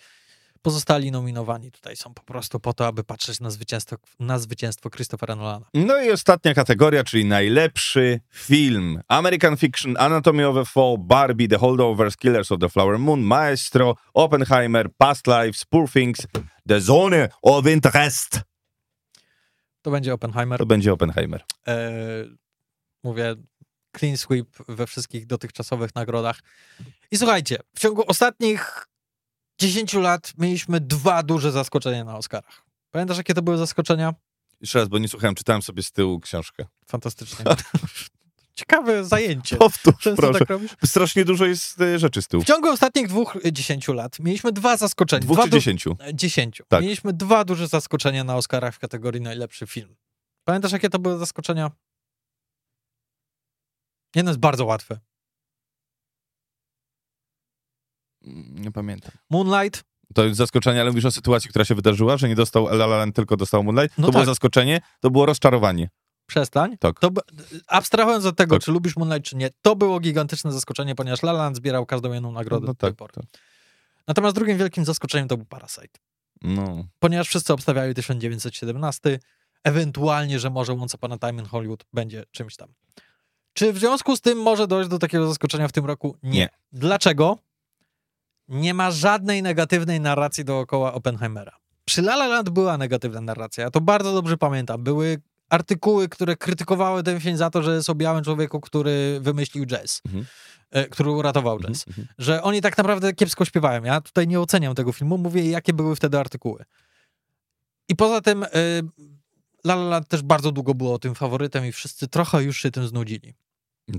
pozostali nominowani tutaj są po prostu po to, aby patrzeć na zwycięstwo, na zwycięstwo Christophera Nolana. No i ostatnia kategoria, czyli najlepszy film. American Fiction, Anatomy of a Fall, Barbie, The Holdovers, Killers of the Flower Moon, Maestro, Oppenheimer, Past Lives, Poor Things, The Zone of Interest. To będzie Oppenheimer. To będzie Oppenheimer. E, mówię, clean sweep we wszystkich dotychczasowych nagrodach. I słuchajcie, w ciągu ostatnich 10 lat mieliśmy dwa duże zaskoczenia na Oscarach. Pamiętasz, jakie to były zaskoczenia? Jeszcze raz, bo nie słuchałem, czytałem sobie z tyłu książkę. Fantastycznie. Ciekawe zajęcie. Powtórz, Często proszę. Tak robisz? Strasznie dużo jest e, rzeczy z tyłu. W ciągu ostatnich dwóch e, dziesięciu lat mieliśmy dwa zaskoczenia. Dwóch dwa czy dziesięciu? E, dziesięciu. Tak. Mieliśmy dwa duże zaskoczenia na Oscarach w kategorii najlepszy film. Pamiętasz, jakie to były zaskoczenia? Jedno jest bardzo łatwe. Nie pamiętam. Moonlight. To jest zaskoczenie, ale mówisz o sytuacji, która się wydarzyła, że nie dostał La La Land, tylko dostał Moonlight? No to tak. było zaskoczenie, to było rozczarowanie. Przestań. Tak. To, abstrahując od tego, tak. czy lubisz Moonlight, czy nie, to było gigantyczne zaskoczenie, ponieważ La La Land zbierał każdą jedną nagrodę no, no do tej tak, pory. Tak. Natomiast drugim wielkim zaskoczeniem to był Parasite. No. Ponieważ wszyscy obstawiali 1917, ewentualnie, że może Once Upon a Time in Hollywood będzie czymś tam. Czy w związku z tym może dojść do takiego zaskoczenia w tym roku? Nie. nie. Dlaczego? nie ma żadnej negatywnej narracji dookoła Oppenheimera. Przy La La Land była negatywna narracja, ja to bardzo dobrze pamiętam. Były artykuły, które krytykowały ten film za to, że jest o białym człowieku, który wymyślił jazz, mhm. E, który uratował mhm, jazz. Mhm. Że oni tak naprawdę kiepsko śpiewają. Ja tutaj nie oceniam tego filmu, mówię jakie były wtedy artykuły. I poza tym y, La La Land też bardzo długo było tym faworytem i wszyscy trochę już się tym znudzili.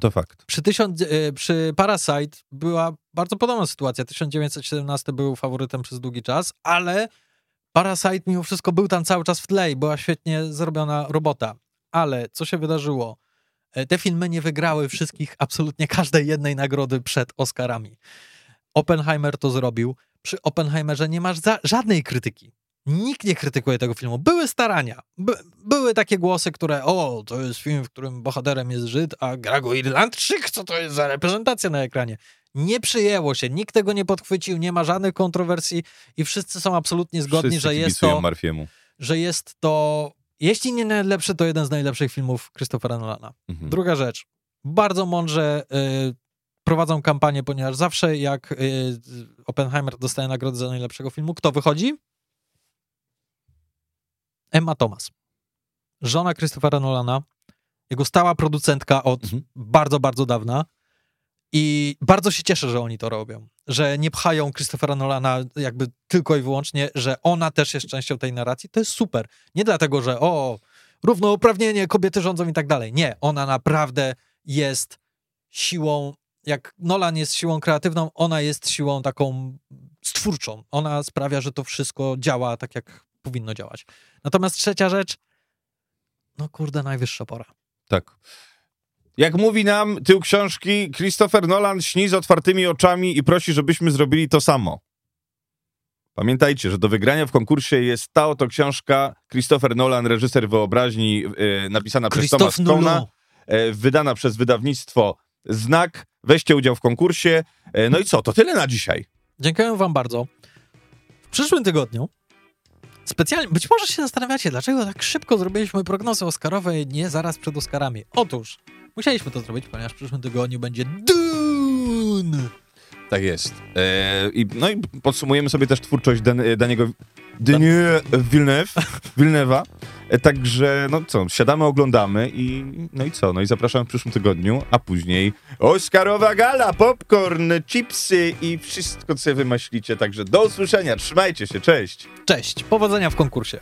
To fakt. Przy, tysiąc, e, przy Parasite była bardzo podobna sytuacja. 1917 był faworytem przez długi czas, ale Parasite mimo wszystko był tam cały czas w tle i była świetnie zrobiona robota. Ale co się wydarzyło? E, te filmy nie wygrały wszystkich, absolutnie każdej jednej nagrody przed Oscarami. Oppenheimer to zrobił. Przy Oppenheimerze nie masz żadnej krytyki. Nikt nie krytykuje tego filmu. Były starania. By, były takie głosy, które o, to jest film, w którym bohaterem jest Żyd, a gra go Irlandczyk, co to jest za reprezentacja na ekranie? Nie przyjęło się, nikt tego nie podchwycił, nie ma żadnych kontrowersji i wszyscy są absolutnie zgodni, wszyscy że jest to... Marfiemu. Że jest to, jeśli nie najlepszy, to jeden z najlepszych filmów Christophera Nolana. Mhm. Druga rzecz. Bardzo mądrze y, prowadzą kampanię, ponieważ zawsze jak y, Oppenheimer dostaje nagrodę za najlepszego filmu, kto wychodzi? Emma Thomas, żona Christophera Nolana, jego stała producentka od mhm. bardzo, bardzo dawna. I bardzo się cieszę, że oni to robią. Że nie pchają Christophera Nolana jakby tylko i wyłącznie, że ona też jest częścią tej narracji. To jest super. Nie dlatego, że o, równouprawnienie, kobiety rządzą i tak dalej. Nie, ona naprawdę jest siłą, jak Nolan jest siłą kreatywną, ona jest siłą taką stwórczą. Ona sprawia, że to wszystko działa tak, jak powinno działać. Natomiast trzecia rzecz, no kurde, najwyższa pora. Tak. Jak mówi nam tył książki, Christopher Nolan śni z otwartymi oczami i prosi, żebyśmy zrobili to samo. Pamiętajcie, że do wygrania w konkursie jest ta oto książka Christopher Nolan, reżyser wyobraźni, yy, napisana przez Thomas Kona, yy, wydana przez wydawnictwo Znak. Weźcie udział w konkursie. Yy, no i co, to tyle na dzisiaj. Dziękuję wam bardzo. W przyszłym tygodniu Specjalnie, być może się zastanawiacie, dlaczego tak szybko zrobiliśmy prognozy Oscarowe nie zaraz przed Oscarami. Otóż, musieliśmy to zrobić, ponieważ w przyszłym tygodniu będzie Dune! Tak jest. E, i, no i podsumujemy sobie też twórczość Dan, Daniego Denis Villeneuve, Villeneuve'a. E, także, no co, siadamy, oglądamy i no i co? No i zapraszam w przyszłym tygodniu, a później Oscarowa gala, popcorn, chipsy i wszystko, co wymyślicie. Także do usłyszenia, trzymajcie się, cześć! Cześć, powodzenia w konkursie.